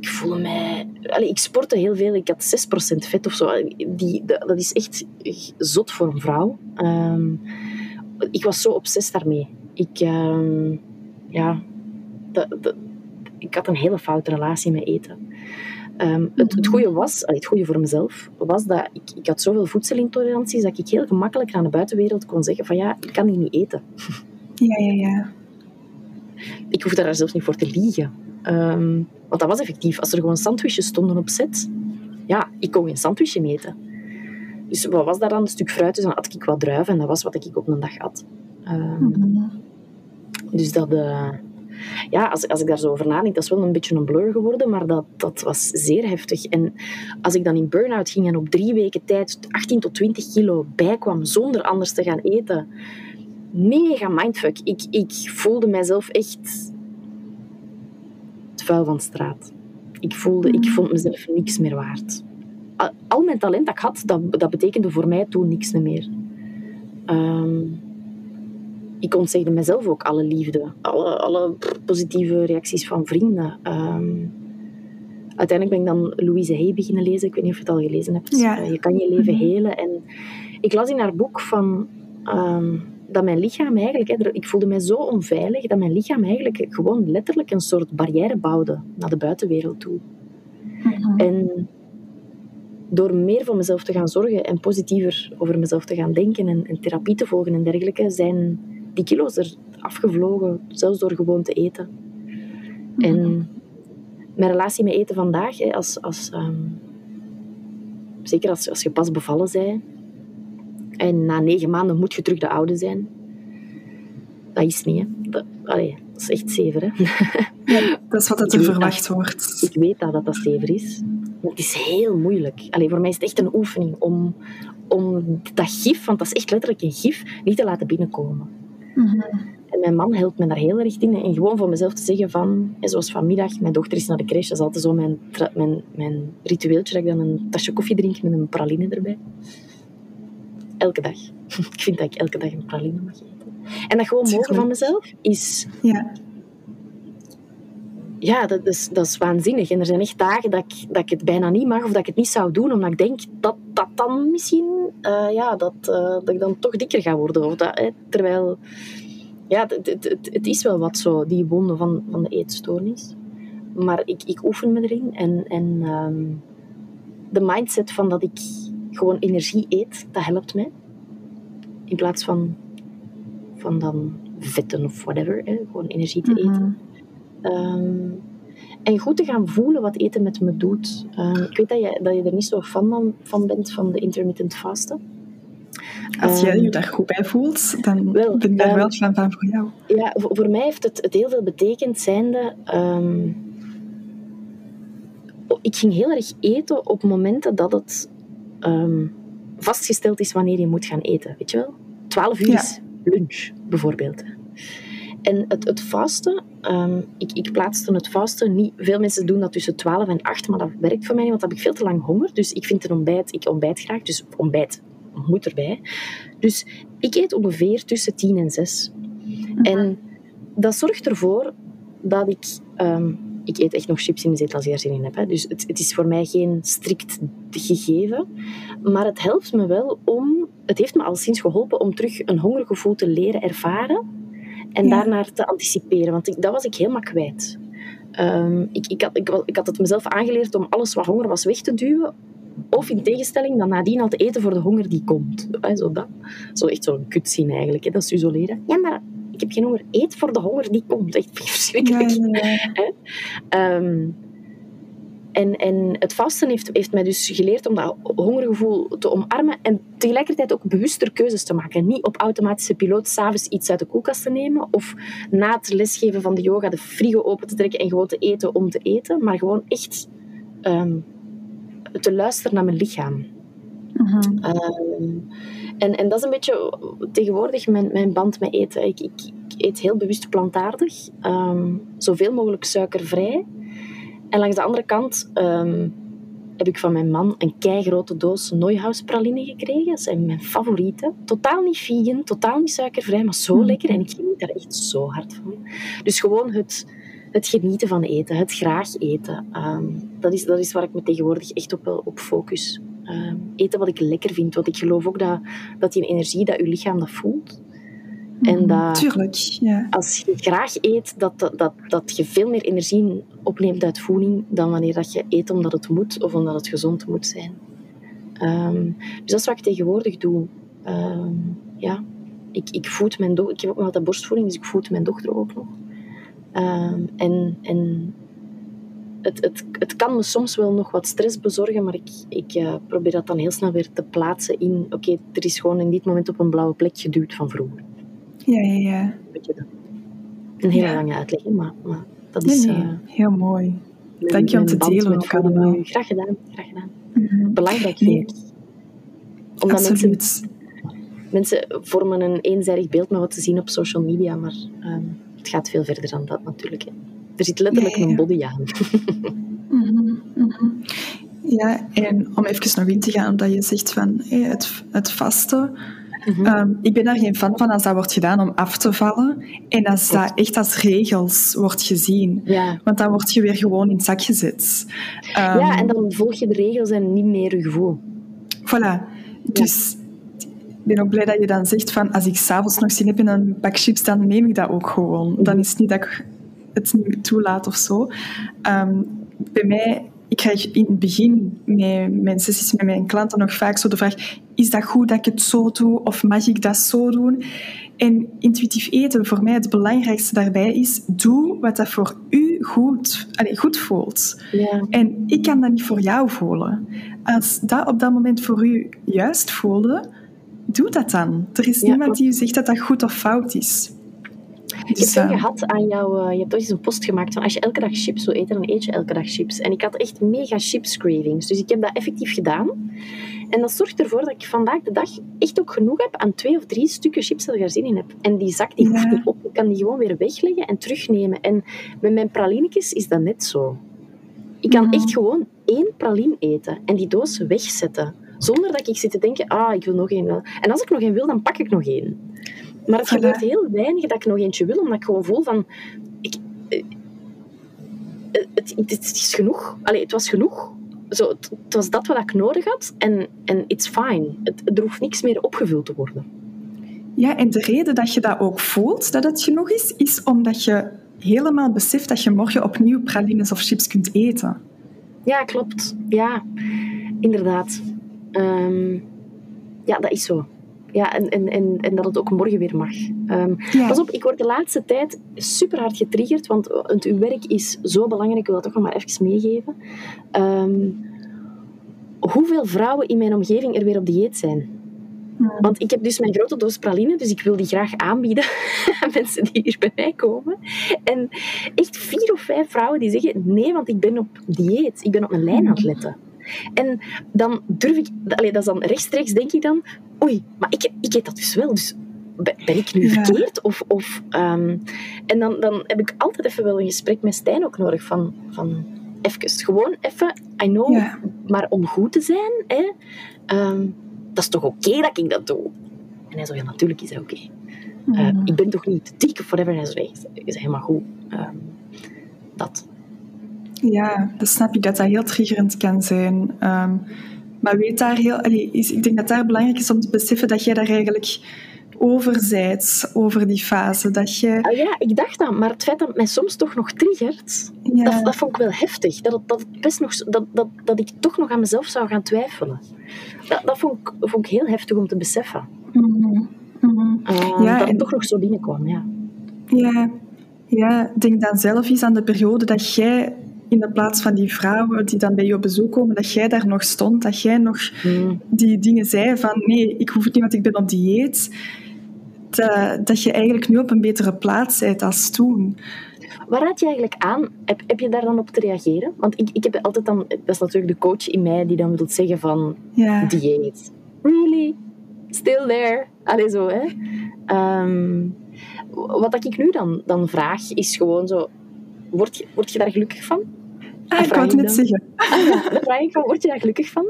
ik voelde mij... Allee, ik sportte heel veel. Ik had 6% vet of zo. Die, dat is echt zot voor een vrouw. Ehm, ik was zo obsessief daarmee. Ik... ehm, ja... Ik had een hele foute relatie met eten. Ehm, het, het goede was, het goede voor mezelf, was dat ik, ik had zoveel voedselintoleranties dat ik heel gemakkelijk aan de buitenwereld kon zeggen van ja, ik kan die niet eten. Ja, ja, ja. Ik hoefde daar zelfs niet voor te liegen. Ehm, want dat was effectief. Als er gewoon sandwiches stonden op set, ja, ik kon geen sandwichje eten. Dus wat was daar dan? Een stuk fruit, dus dan at ik wat druiven en dat was wat ik op een dag had. Ehm, Mhm. Dus dat... eh, ja, als, als ik daar zo over nadenk, dat is wel een beetje een blur geworden, maar dat, dat was zeer heftig. En als ik dan in burn-out ging en op drie weken tijd 18 tot 20 kilo bijkwam zonder anders te gaan eten, mega mindfuck. Ik, ik voelde mijzelf echt het vuil van de straat. Ik, voelde, ik vond mezelf niks meer waard. Al, mijn talent dat ik had, dat, dat betekende voor mij toen niks meer. Ehm, ik ontzegde mezelf ook alle liefde, alle, alle positieve reacties van vrienden. Ehm, uiteindelijk ben ik dan Louise Hay beginnen lezen. Ik weet niet of je het al gelezen hebt. Ja. Eh, je kan je leven Mhm. helen. En ik las in haar boek van, ehm, dat mijn lichaam eigenlijk... Hè, ik voelde mij zo onveilig dat mijn lichaam eigenlijk gewoon letterlijk een soort barrière bouwde naar de buitenwereld toe. Mhm. En door meer voor mezelf te gaan zorgen en positiever over mezelf te gaan denken en, en therapie te volgen en dergelijke, zijn die kilo's er afgevlogen, zelfs door gewoon te eten. En mijn relatie met eten vandaag, hè, als, als, ehm, zeker als, als je pas bevallen bent, en na negen maanden moet je terug de oude zijn. Dat is niet, hè. Dat, allee, dat is echt zever, hè. Ja, dat is wat er verwacht wordt. Ik weet dat dat, dat zever is. Het is heel moeilijk. Allee, voor mij is het echt een oefening om, om dat gif, want dat is echt letterlijk een gif, niet te laten binnenkomen. Mhm. En mijn man helpt me daar heel erg in. En gewoon voor mezelf te zeggen van, en zoals vanmiddag, mijn dochter is naar de crash, dat is altijd zo mijn, mijn, mijn ritueeltje, dat ik dan een tasje koffie drink met een praline erbij. Elke dag. ik vind dat ik elke dag een praline mag eten. En dat gewoon mogen van mezelf is Ja. Ja, dat is, dat is waanzinnig. En er zijn echt dagen dat ik, dat ik het bijna niet mag of dat ik het niet zou doen, omdat ik denk dat dat dan misschien, eh, ja, dat, eh, dat ik dan toch dikker ga worden. Of dat, hè, terwijl, ja, het, het, het, is wel wat zo, die wonden van, van de eetstoornis. Maar ik, ik oefen me erin en, en ehm, de mindset van dat ik gewoon energie eet, dat helpt mij. In plaats van, van dan vetten of whatever, hè, gewoon energie te eten. Mhm. Ehm, en goed te gaan voelen wat eten met me doet. Ehm, ik weet dat je, dat je er niet zo fan van, van bent, van de intermittent fasten. Als jij Ehm, je daar goed bij voelt, dan wel, ben ik daar wel fan van voor jou. Ja, voor, voor mij heeft het, het heel veel betekend zijnde... ehm, ik ging heel erg eten op momenten dat het vastgesteld is wanneer je moet gaan eten. Weet je wel? 12 uur Ja. is lunch, bijvoorbeeld. En het, het vasten, ehm, ik, ik plaatste het vasten niet... Veel mensen doen dat tussen 12 en 8, maar dat werkt voor mij niet, want dan heb ik veel te lang honger. Dus ik vind een ontbijt... Ik ontbijt graag, dus ontbijt moet erbij. Dus ik eet ongeveer tussen 10 en 6. En dat zorgt ervoor dat ik... ehm, ik eet echt nog chips in de zetel als ik er zin in heb. Hè. Dus het, het is voor mij geen strikt gegeven. Maar het helpt me wel om... Het heeft me al sinds geholpen om terug een hongergevoel te leren ervaren. En Ja. daarnaar te anticiperen. Want ik, dat was ik helemaal kwijt. Ehm, ik, ik, had, ik, ik had het mezelf aangeleerd om alles wat honger was weg te duwen. Of in tegenstelling dan nadien al te eten voor de honger die komt. Zo, dat. zo echt zo'n kutzin eigenlijk, hè, dat is isoleren. Ja, maar ik heb geen honger. Eet voor de honger die komt. Echt verschrikkelijk. Ehm, en, en het vasten heeft, heeft mij dus geleerd om dat hongergevoel te omarmen en tegelijkertijd ook bewuster keuzes te maken. Niet op automatische piloot s'avonds iets uit de koelkast te nemen of na het lesgeven van de yoga de frigo open te trekken en gewoon te eten om te eten, maar gewoon echt um, te luisteren naar mijn lichaam. Mhm. Ehm, en, en dat is een beetje tegenwoordig mijn, mijn band met eten. Ik, ik, ik eet heel bewust plantaardig, um, zoveel mogelijk suikervrij. En langs de andere kant um, heb ik van mijn man een keigrote doos Neuhaus praline gekregen. Dat zijn mijn favorieten. Totaal niet vegan, totaal niet suikervrij, maar zo mhm. lekker. En ik geniet daar echt zo hard van. Dus gewoon het, het genieten van eten, het graag eten. Um, dat, is, dat is waar ik me tegenwoordig echt op, op focus. Um, eten wat ik lekker vind. Want ik geloof ook dat, dat die energie, dat je lichaam dat voelt. En mhm, dat Tuurlijk, ja. als je graag eet, dat, dat, dat, dat je veel meer energie opneemt uit voeding dan wanneer dat je eet omdat het moet of omdat het gezond moet zijn. Um, dus dat is wat ik tegenwoordig doe. Um, ja, ik, ik voed mijn dochter. Ik heb ook nog altijd borstvoeding, dus ik voed mijn dochter ook nog. Um, en en het, het, het kan me soms wel nog wat stress bezorgen, maar ik, ik uh, probeer dat dan heel snel weer te plaatsen in... Oké, er is gewoon in dit moment op een blauwe plek geduwd van vroeger. Ja, ja, ja. Een hele lange uitleg, maar, maar dat is... Nee, Uh, heel mooi. Dank je om te delen ook allemaal. Graag gedaan, graag gedaan. Mm-hmm. Belangrijk ik. Omdat Absoluut. Mensen, mensen vormen een eenzijdig beeld met wat ze zien op social media, maar um, het gaat veel verder dan dat natuurlijk. Hè. Er zit letterlijk een body aan. mm-hmm, mm-hmm. Ja, en om even nog in te gaan, omdat je zegt van hey, het, het vasten Mhm. Ehm, ik ben daar geen fan van als dat wordt gedaan om af te vallen en als dat echt als regels wordt gezien. Ja. Want dan word je weer gewoon in het zak gezet. Um, ja, en dan volg je de regels en niet meer je gevoel. Voilà. Dus ik ben ook blij dat je dan zegt van als ik s'avonds nog zin heb in een pak chips, dan neem ik dat ook gewoon. Dan mhm. is het niet dat ik het niet toelaat of zo. Um, bij mij ik krijg in het begin met mijn sessies met mijn klanten nog vaak zo de vraag: is dat goed dat ik het zo doe of mag ik dat zo doen? En intuïtief eten, voor mij het belangrijkste daarbij is: doe wat dat voor u goed, allez, goed voelt. Ja. En ik kan dat niet voor jou voelen. Als dat op dat moment voor u juist voelde, doe dat dan. Er is niemand die u zegt dat dat goed of fout is. Ik heb zo gehad aan jou, uh, je hebt ooit eens een post gemaakt van als je elke dag chips wil eten, dan eet je elke dag chips. En ik had echt mega chips cravings. Dus ik heb dat effectief gedaan. En dat zorgt ervoor dat ik vandaag de dag echt ook genoeg heb aan twee of drie stukken chips dat ik er zin in heb. En die zak die hoeft niet op. Ik kan die gewoon weer wegleggen en terugnemen. En met mijn pralinekjes is dat net zo. Ik kan echt gewoon één praline eten en die doos wegzetten. Zonder dat ik zit te denken, ah, ik wil nog één. En als ik nog één wil, dan pak ik nog één. Maar het gebeurt heel weinig dat ik nog eentje wil, omdat ik gewoon voel van... Ik, eh, het, het, het, is genoeg. Allee, het was genoeg. Zo, het, het, was dat wat ik nodig had en, en it's fine. Het, er hoeft niks meer opgevuld te worden. Ja, en de reden dat je dat ook voelt, dat het genoeg is, is omdat je helemaal beseft dat je morgen opnieuw pralines of chips kunt eten. Ja, klopt. Ja, inderdaad. Um, ja, dat is zo. Ja, en, en, en, en dat het ook morgen weer mag. Um, Pas op, ik word de laatste tijd super hard getriggerd, want het, uw werk is zo belangrijk. Ik wil dat toch nog maar even meegeven. Um, hoeveel vrouwen in mijn omgeving er weer op dieet zijn. Want ik heb dus mijn grote doos praline, dus ik wil die graag aanbieden aan mensen die hier bij mij komen. En echt vier of vijf vrouwen die zeggen, nee, want ik ben op dieet. Ik ben op mijn lijn aan het letten. En dan durf ik, allee, dat is dan rechtstreeks denk ik dan, oei, maar ik, ik eet dat dus wel, dus ben ik nu verkeerd? Of, of, um, en dan, dan heb ik altijd even wel een gesprek met Stijn ook nodig van, van even, gewoon even, I know, maar om goed te zijn, hè, um, dat is toch oké dat ik dat doe? En hij zo, ja, natuurlijk is dat oké. Okay. Uh, mhm. ik ben toch niet dik of whatever. En hij zo, is helemaal goed. Um, dat. Ja, dat snap ik dat dat heel triggerend kan zijn. Um, maar weet daar heel, allee, is, ik denk dat daar belangrijk is om te beseffen dat jij daar eigenlijk overzijds over die fase. Dat je... Ah, ja, ik dacht dat, maar het feit dat het mij soms toch nog triggert, Ja. dat, dat vond ik wel heftig. Dat, het- dat, het best nog, dat, dat, dat ik toch nog aan mezelf zou gaan twijfelen. Dat, dat vond, ik, vond ik heel heftig om te beseffen. Mhm. Mhm. Eh, Ja, dat en- toch nog zo binnenkwam, ja. Ja. ja, denk dan zelf eens aan de periode dat jij in de plaats van die vrouwen die dan bij je op bezoek komen, dat jij daar nog stond, dat jij nog Mm. die dingen zei van nee, ik hoef het niet, want ik ben op dieet. Dat, dat je eigenlijk nu op een betere plaats bent als toen. Waar raad je eigenlijk aan? Heb, heb je daar dan op te reageren? Want ik, ik heb altijd dan... Dat is natuurlijk de coach in mij die dan wil zeggen van... Dieet. Really? Still there? Allee, zo, hè? Ehm, wat ik nu dan, dan vraag, is gewoon zo... Word je, word je daar gelukkig van? ah, ik wou het net zeggen. Ah ja, dan vraag ik van, word je daar gelukkig van?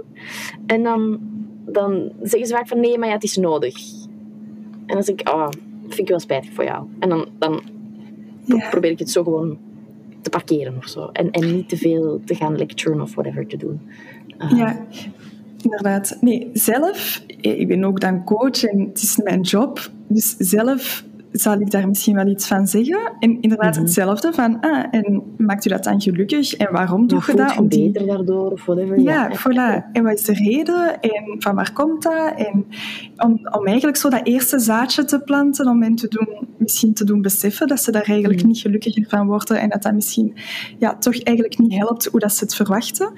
En dan, dan zeggen ze vaak van, nee, maar ja, het is nodig. En dan zeg ik, oh, vind ik wel spijtig voor jou. En dan, dan Ja. probeer ik het zo gewoon te parkeren of zo. En, en niet te veel te gaan lecturen of whatever te doen. Eh, Ja, inderdaad. Nee, zelf, eh, ik ben ook dan coach en het is mijn job. Dus zelf zal ik daar misschien wel iets van zeggen. En inderdaad Mhm. hetzelfde van, ah, en maakt u dat dan gelukkig? En waarom doe je dat? Om die- beter daardoor of whatever. Ja, voilà. En wat is de reden? En van waar komt dat? En om, om eigenlijk zo dat eerste zaadje te planten, om hen te doen, misschien te doen beseffen dat ze daar eigenlijk Mm. niet gelukkiger van worden en dat dat misschien ja, toch eigenlijk niet helpt hoe dat ze het verwachten.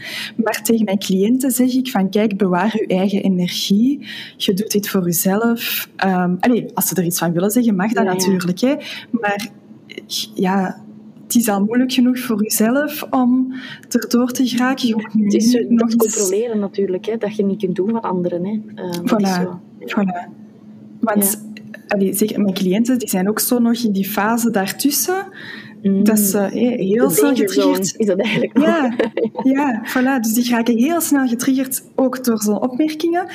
Maar tegen mijn cliënten zeg ik van kijk, bewaar je eigen energie. Je doet dit voor jezelf. Ehm allee, als ze er iets van willen zeggen, mag dat Ja, ja. Natuurlijk. Hè. Maar ja, het is al moeilijk genoeg voor jezelf om erdoor te geraken. Je moet nu Het is zo, nog controleren natuurlijk, hè, dat je niet kunt doen wat anderen. Hè. Is Voilà. Voilà. Want allee, zeker mijn cliënten die zijn ook zo nog in die fase daartussen, Mm. dat ze hé, heel De snel getriggerd... is dat eigenlijk. Ja, ja, voilà. Dus die raken heel snel getriggerd, ook door zo'n opmerkingen.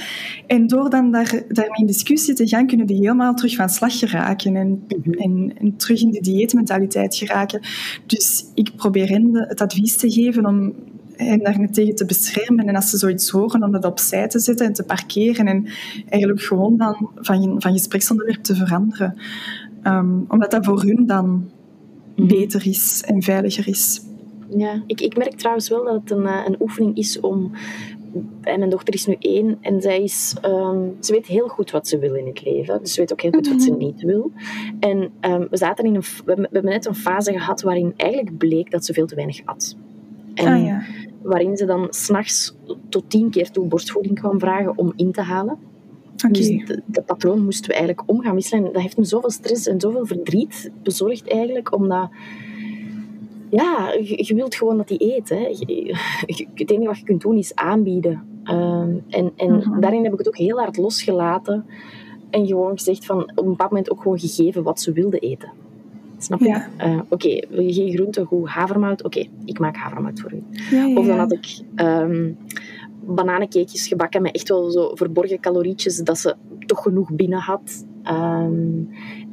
En door dan daar, daarmee in discussie te gaan, kunnen die helemaal terug van slag geraken en, Mhm. en, en terug in die dieetmentaliteit geraken. Dus ik probeer hen de- het advies te geven om hen daar tegen te beschermen. En als ze zoiets horen, om dat opzij te zetten en te parkeren. En eigenlijk gewoon dan van, van gespreksonderwerp te veranderen. Ehm, omdat dat voor hun dan. Beter is en veiliger is. Ja, ik, ik merk trouwens wel dat het een, eh, een oefening is om. En mijn dochter is nu één en zij is, ehm, ze weet heel goed wat ze wil in het leven. Dus ze weet ook heel goed wat ze Mhm. niet wil. En ehm, we, zaten in een, f- we, hebben- we hebben net een fase gehad waarin eigenlijk bleek dat ze veel te weinig at. En ah ja. waarin ze dan s'nachts tot tien keer toe borstvoeding kwam vragen om in te halen. Dus de patroon moesten we eigenlijk om gaan wisselen. En dat heeft me zoveel stress en zoveel verdriet bezorgd eigenlijk, omdat... Ja, je, je wilt gewoon dat hij eet. Hè. Je- je- het enige wat je kunt doen is aanbieden. Ehm, en en Mhm. daarin heb ik het ook heel hard losgelaten. En gewoon gezegd van, op een bepaald moment ook gewoon gegeven wat ze wilde eten. Snap je? Ja. Eh, Oké, wil je geen groente, goed havermout? Oké, ik maak havermout voor u. Ja, ja, Of dan had ik ehm bananencakejes gebakken met echt wel zo verborgen calorietjes, dat ze toch genoeg binnen had. Ehm,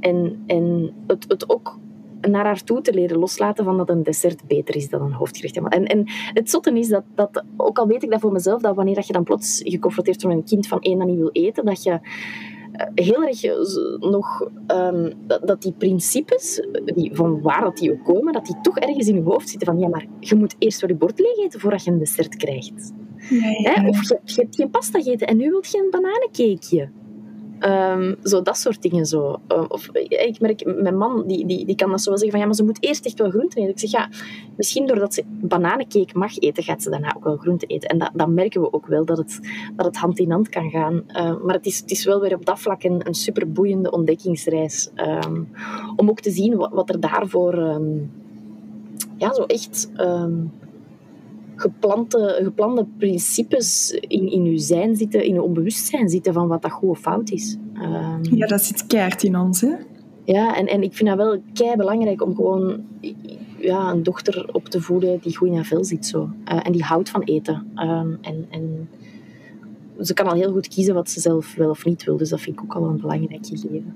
en en het, het ook naar haar toe te leren loslaten van dat een dessert beter is dan een hoofdgerecht. En, en het zotte is dat, dat, ook al weet ik dat voor mezelf, dat wanneer je dan plots geconfronteerd wordt met een kind van één dat niet wil eten, dat je eh, heel erg eh, nog ehm, dat, dat die principes, eh, die, van waar dat die ook komen, dat die toch ergens in je hoofd zitten van ja, maar je moet eerst wel je bord leeg eten voordat je een dessert krijgt. Of je, hebt geen pasta gegeten en nu wil je een bananencakeje. Ehm, zo, dat soort dingen zo. Ehm, of, eh, ik merk, mijn man die, die, die kan dat zo wel zeggen van ja, maar ze moet eerst echt wel groente eten. Ik zeg ja, misschien doordat ze bananencake mag eten, gaat ze daarna ook wel groente eten. En dat, merken we ook wel, dat het, dat het hand in hand kan gaan. Ehm, maar het is, het is wel weer op dat vlak een, een super boeiende ontdekkingsreis. Om ook te zien wat, wat er daarvoor ja, zo echt geplante, geplande principes in, in uw zijn zitten, in uw onbewustzijn zitten van wat dat goed of fout is. Ehm, Ja, dat zit keihard in ons, hè? ja, en, en ik vind dat wel kei belangrijk om gewoon ja, een dochter op te voeden die goed in haar vel zit. Zo. Eh, en die houdt van eten. Ehm, en, en ze kan al heel goed kiezen wat ze zelf wel of niet wil. Dus dat vind ik ook al een belangrijk gegeven.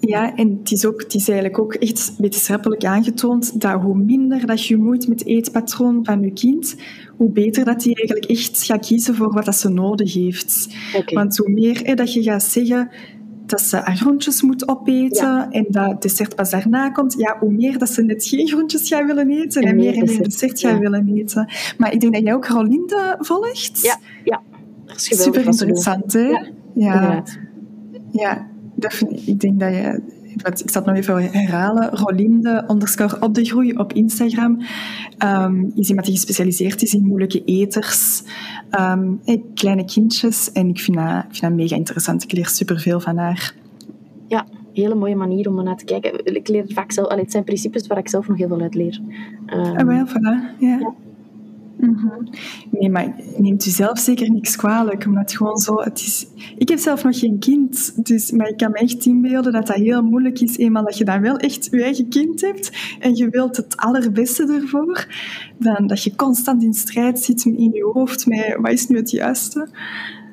Ja, en het is, ook, het is eigenlijk ook echt wetenschappelijk aangetoond dat hoe minder dat je moeit met het eetpatroon van je kind, hoe beter dat die eigenlijk echt gaat kiezen voor wat dat ze nodig heeft. Want hoe meer hè, dat je gaat zeggen dat ze haar groentjes moet opeten en dat dessert pas daarna komt, ja, hoe meer dat ze net geen groentjes gaan willen eten en, meer en meer dessert gaan willen eten. Maar ik denk dat jij ook Rolinde volgt. Ja, ja. Super interessant, hè? Ja, ja. Ik denk dat je ik zal het nog even herhalen, Rolinde underscore op de groei op Instagram um, is iemand die gespecialiseerd is in moeilijke eters, um, kleine kindjes. En ik vind, dat, ik vind dat mega interessant. Ik leer superveel van haar. Ja, hele mooie manier om naar te kijken. Ik leer vaak zelf, allee, het zijn principes waar ik zelf nog heel veel uit leer. Um, ah, wel, voilà. ja. Mhm. Nee, maar neemt u zelf zeker niks kwalijk, omdat gewoon zo... Het is, ik heb zelf nog geen kind, dus, maar ik kan me echt inbeelden dat dat heel moeilijk is, eenmaal dat je dan wel echt je eigen kind hebt en je wilt het allerbeste ervoor, dan dat je constant in strijd zit in je hoofd met wat is nu het juiste.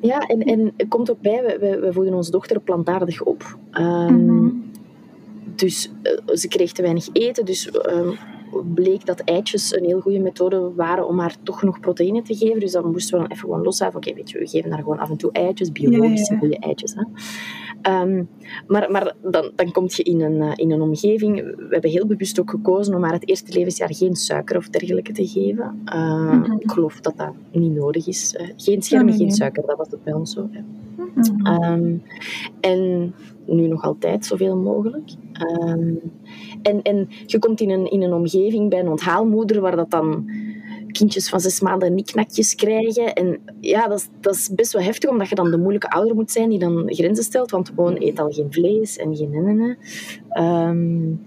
Ja, en, en het komt ook bij, we, we voeden onze dochter plantaardig op. Um, Dus uh, ze kreeg te weinig eten, dus... Uh, bleek dat eitjes een heel goede methode waren om haar toch nog proteïne te geven. Dus dan moesten we dan even gewoon loslaten. Oké, weet je, we geven haar gewoon af en toe eitjes, biologische goede eitjes. Hè. Ehm, maar maar dan, dan kom je in een, eh, in een omgeving. We hebben heel bewust ook gekozen om haar het eerste levensjaar geen suiker of dergelijke te geven. Uh, Ik geloof dat dat niet nodig is. Uh, geen schermen, geen suiker, dat was het bij ons zo. Um, en nu nog altijd zoveel mogelijk. Um, en, en je komt in een, in een omgeving bij een onthaalmoeder waar dat dan kindjes van zes maanden niknakjes krijgen. En ja, dat is, dat is best wel heftig, omdat je dan de moeilijke ouder moet zijn die dan grenzen stelt, want gewoon eet al geen vlees en geen nennenen. Um,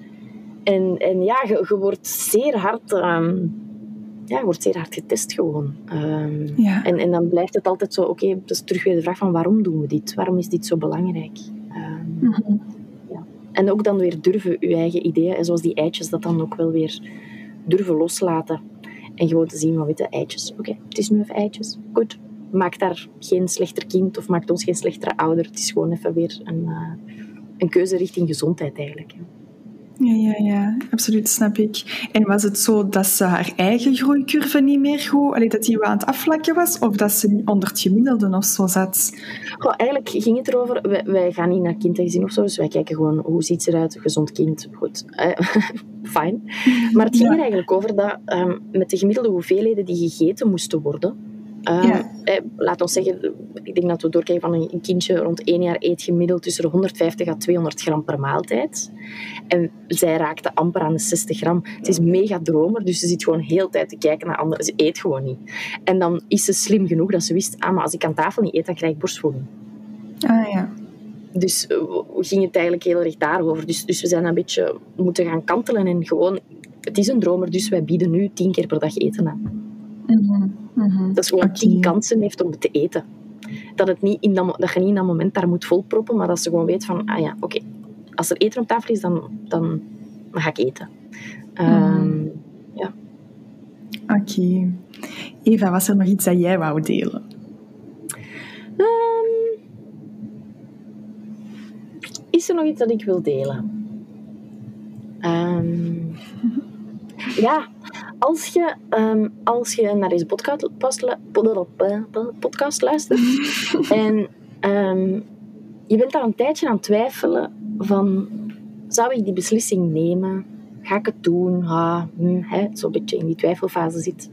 en, en ja, je, je wordt zeer hard... Um, ja, je wordt zeer hard getest gewoon. Um, ja. en, en dan blijft het altijd zo, oké, okay, dat is terug weer de vraag van waarom doen we dit? Waarom is dit zo belangrijk? Um, mm -hmm. En ook dan weer durven je eigen ideeën, en zoals die eitjes, dat dan ook wel weer durven loslaten. En gewoon te zien, van witte eitjes. Oké, het is nu even eitjes. Goed. Maak daar geen slechter kind of maakt ons geen slechtere ouder. Het is gewoon even weer een, uh, een keuze richting gezondheid eigenlijk. Ja, ja, ja, absoluut, snap ik. En was het zo dat ze haar eigen groeicurve niet meer goed, allee, dat die wel aan het afvlakken was, of dat ze niet onder het gemiddelde of zo zat? Goh, eigenlijk ging het erover, wij, wij gaan niet naar kindgezin of zo, dus wij kijken gewoon hoe ziet ze eruit, gezond kind, goed, fijn. Maar het ging er eigenlijk over dat um, met de gemiddelde hoeveelheden die gegeten moesten worden, uh, eh, laat ons zeggen, ik denk dat we doorkijken van een kindje rond één jaar eet gemiddeld tussen de 150 à 200 gram per maaltijd. En zij raakte amper aan de 60 gram. Ze is mega dromer, dus ze zit gewoon heel tijd te kijken naar anderen. Ze eet gewoon niet. En dan is ze slim genoeg dat ze wist, ah, maar als ik aan tafel niet eet, dan krijg ik borstvoeding. Ah ja. Dus uh, ging het eigenlijk heel erg daarover. Dus, dus we zijn een beetje moeten gaan kantelen en gewoon, het is een dromer, dus wij bieden nu tien keer per dag eten aan. Mm -hmm. Dat is gewoon tien kansen heeft om het te eten. Dat, het niet in dat, dat je niet in dat moment daar moet volproppen, maar dat ze gewoon weet van, ah ja, oké, als er eten op tafel is, dan, dan, ga ik eten. Um, ja. Oké. Eva, was er nog iets dat jij wou delen? Um, is er nog iets dat ik wil delen? Um, ja, als je, um, als je naar deze podcast, luistert en um, je bent daar een tijdje aan het twijfelen van zou ik die beslissing nemen? Ga ik het doen? Ha, hm, Zo'n beetje in die twijfelfase zit.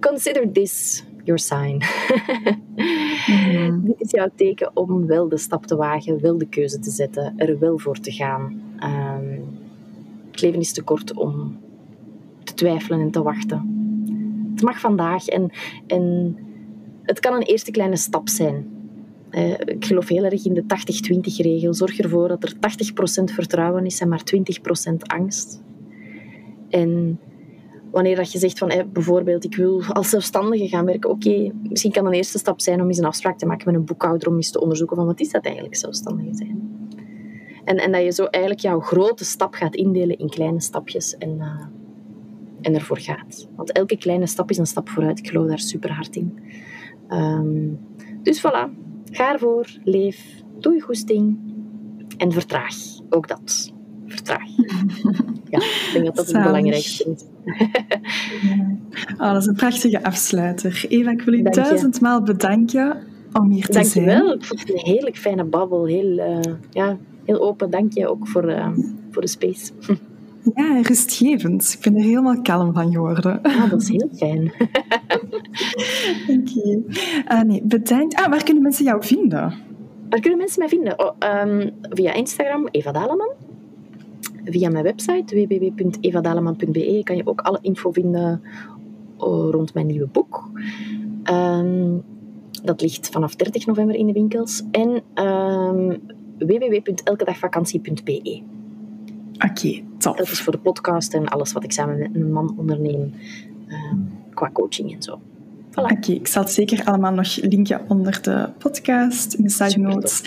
Consider this your sign. mm-hmm. Dit is jouw teken om wel de stap te wagen, wel de keuze te zetten, er wel voor te gaan. Um, het leven is te kort om twijfelen en te wachten. Het mag vandaag en, en het kan een eerste kleine stap zijn. Uh, ik geloof heel erg in de 80-20 regel. Zorg ervoor dat er 80% vertrouwen is en maar 20% angst. En wanneer dat je zegt van eh, bijvoorbeeld ik wil als zelfstandige gaan werken, oké, misschien kan een eerste stap zijn om eens een afspraak te maken met een boekhouder om eens te onderzoeken van wat is dat eigenlijk zelfstandige zijn. En, en dat je zo eigenlijk jouw grote stap gaat indelen in kleine stapjes en uh, en ervoor gaat. Want elke kleine stap is een stap vooruit. Ik geloof daar super hard in. Um, dus voilà, ga ervoor, leef, doe je goesting en vertraag. Ook dat. Vertraag. ja, ik denk dat dat het belangrijkste is. oh, dat is een prachtige afsluiter. Eva, ik wil je duizendmaal bedanken om hier te Dankjewel. zijn. Ik vond het een heerlijk fijne babbel. Heel, eh, ja, heel open. Dank je ook voor, eh, voor de space. Ja, rustgevend. Ik ben er helemaal kalm van geworden. Ah, dat is heel fijn. Oké. Ah, nee, bedankt. Ah, waar kunnen mensen jou vinden? Waar kunnen mensen mij vinden? Oh, ehm, via Instagram, Eva Daleman. Via mijn website, www.evadaleman.be, kan je ook alle info vinden oh, rond mijn nieuwe boek. Ehm, dat ligt vanaf 30 november in de winkels. En um, www.elkedagvakantie.be. Oké, top. Dat is voor de podcast en alles wat ik samen met een man onderneem um, qua coaching en zo. Voilà. Oké, okay, ik zal het zeker allemaal nog linken onder de podcast, in de side notes.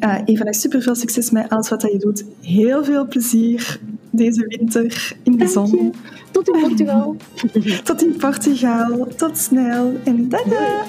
Uh, Eva, super veel succes met alles wat je doet. Heel veel plezier deze winter in de Dank zon. Je. Tot in Portugal. Tot in Portugal. Tot snel en tada!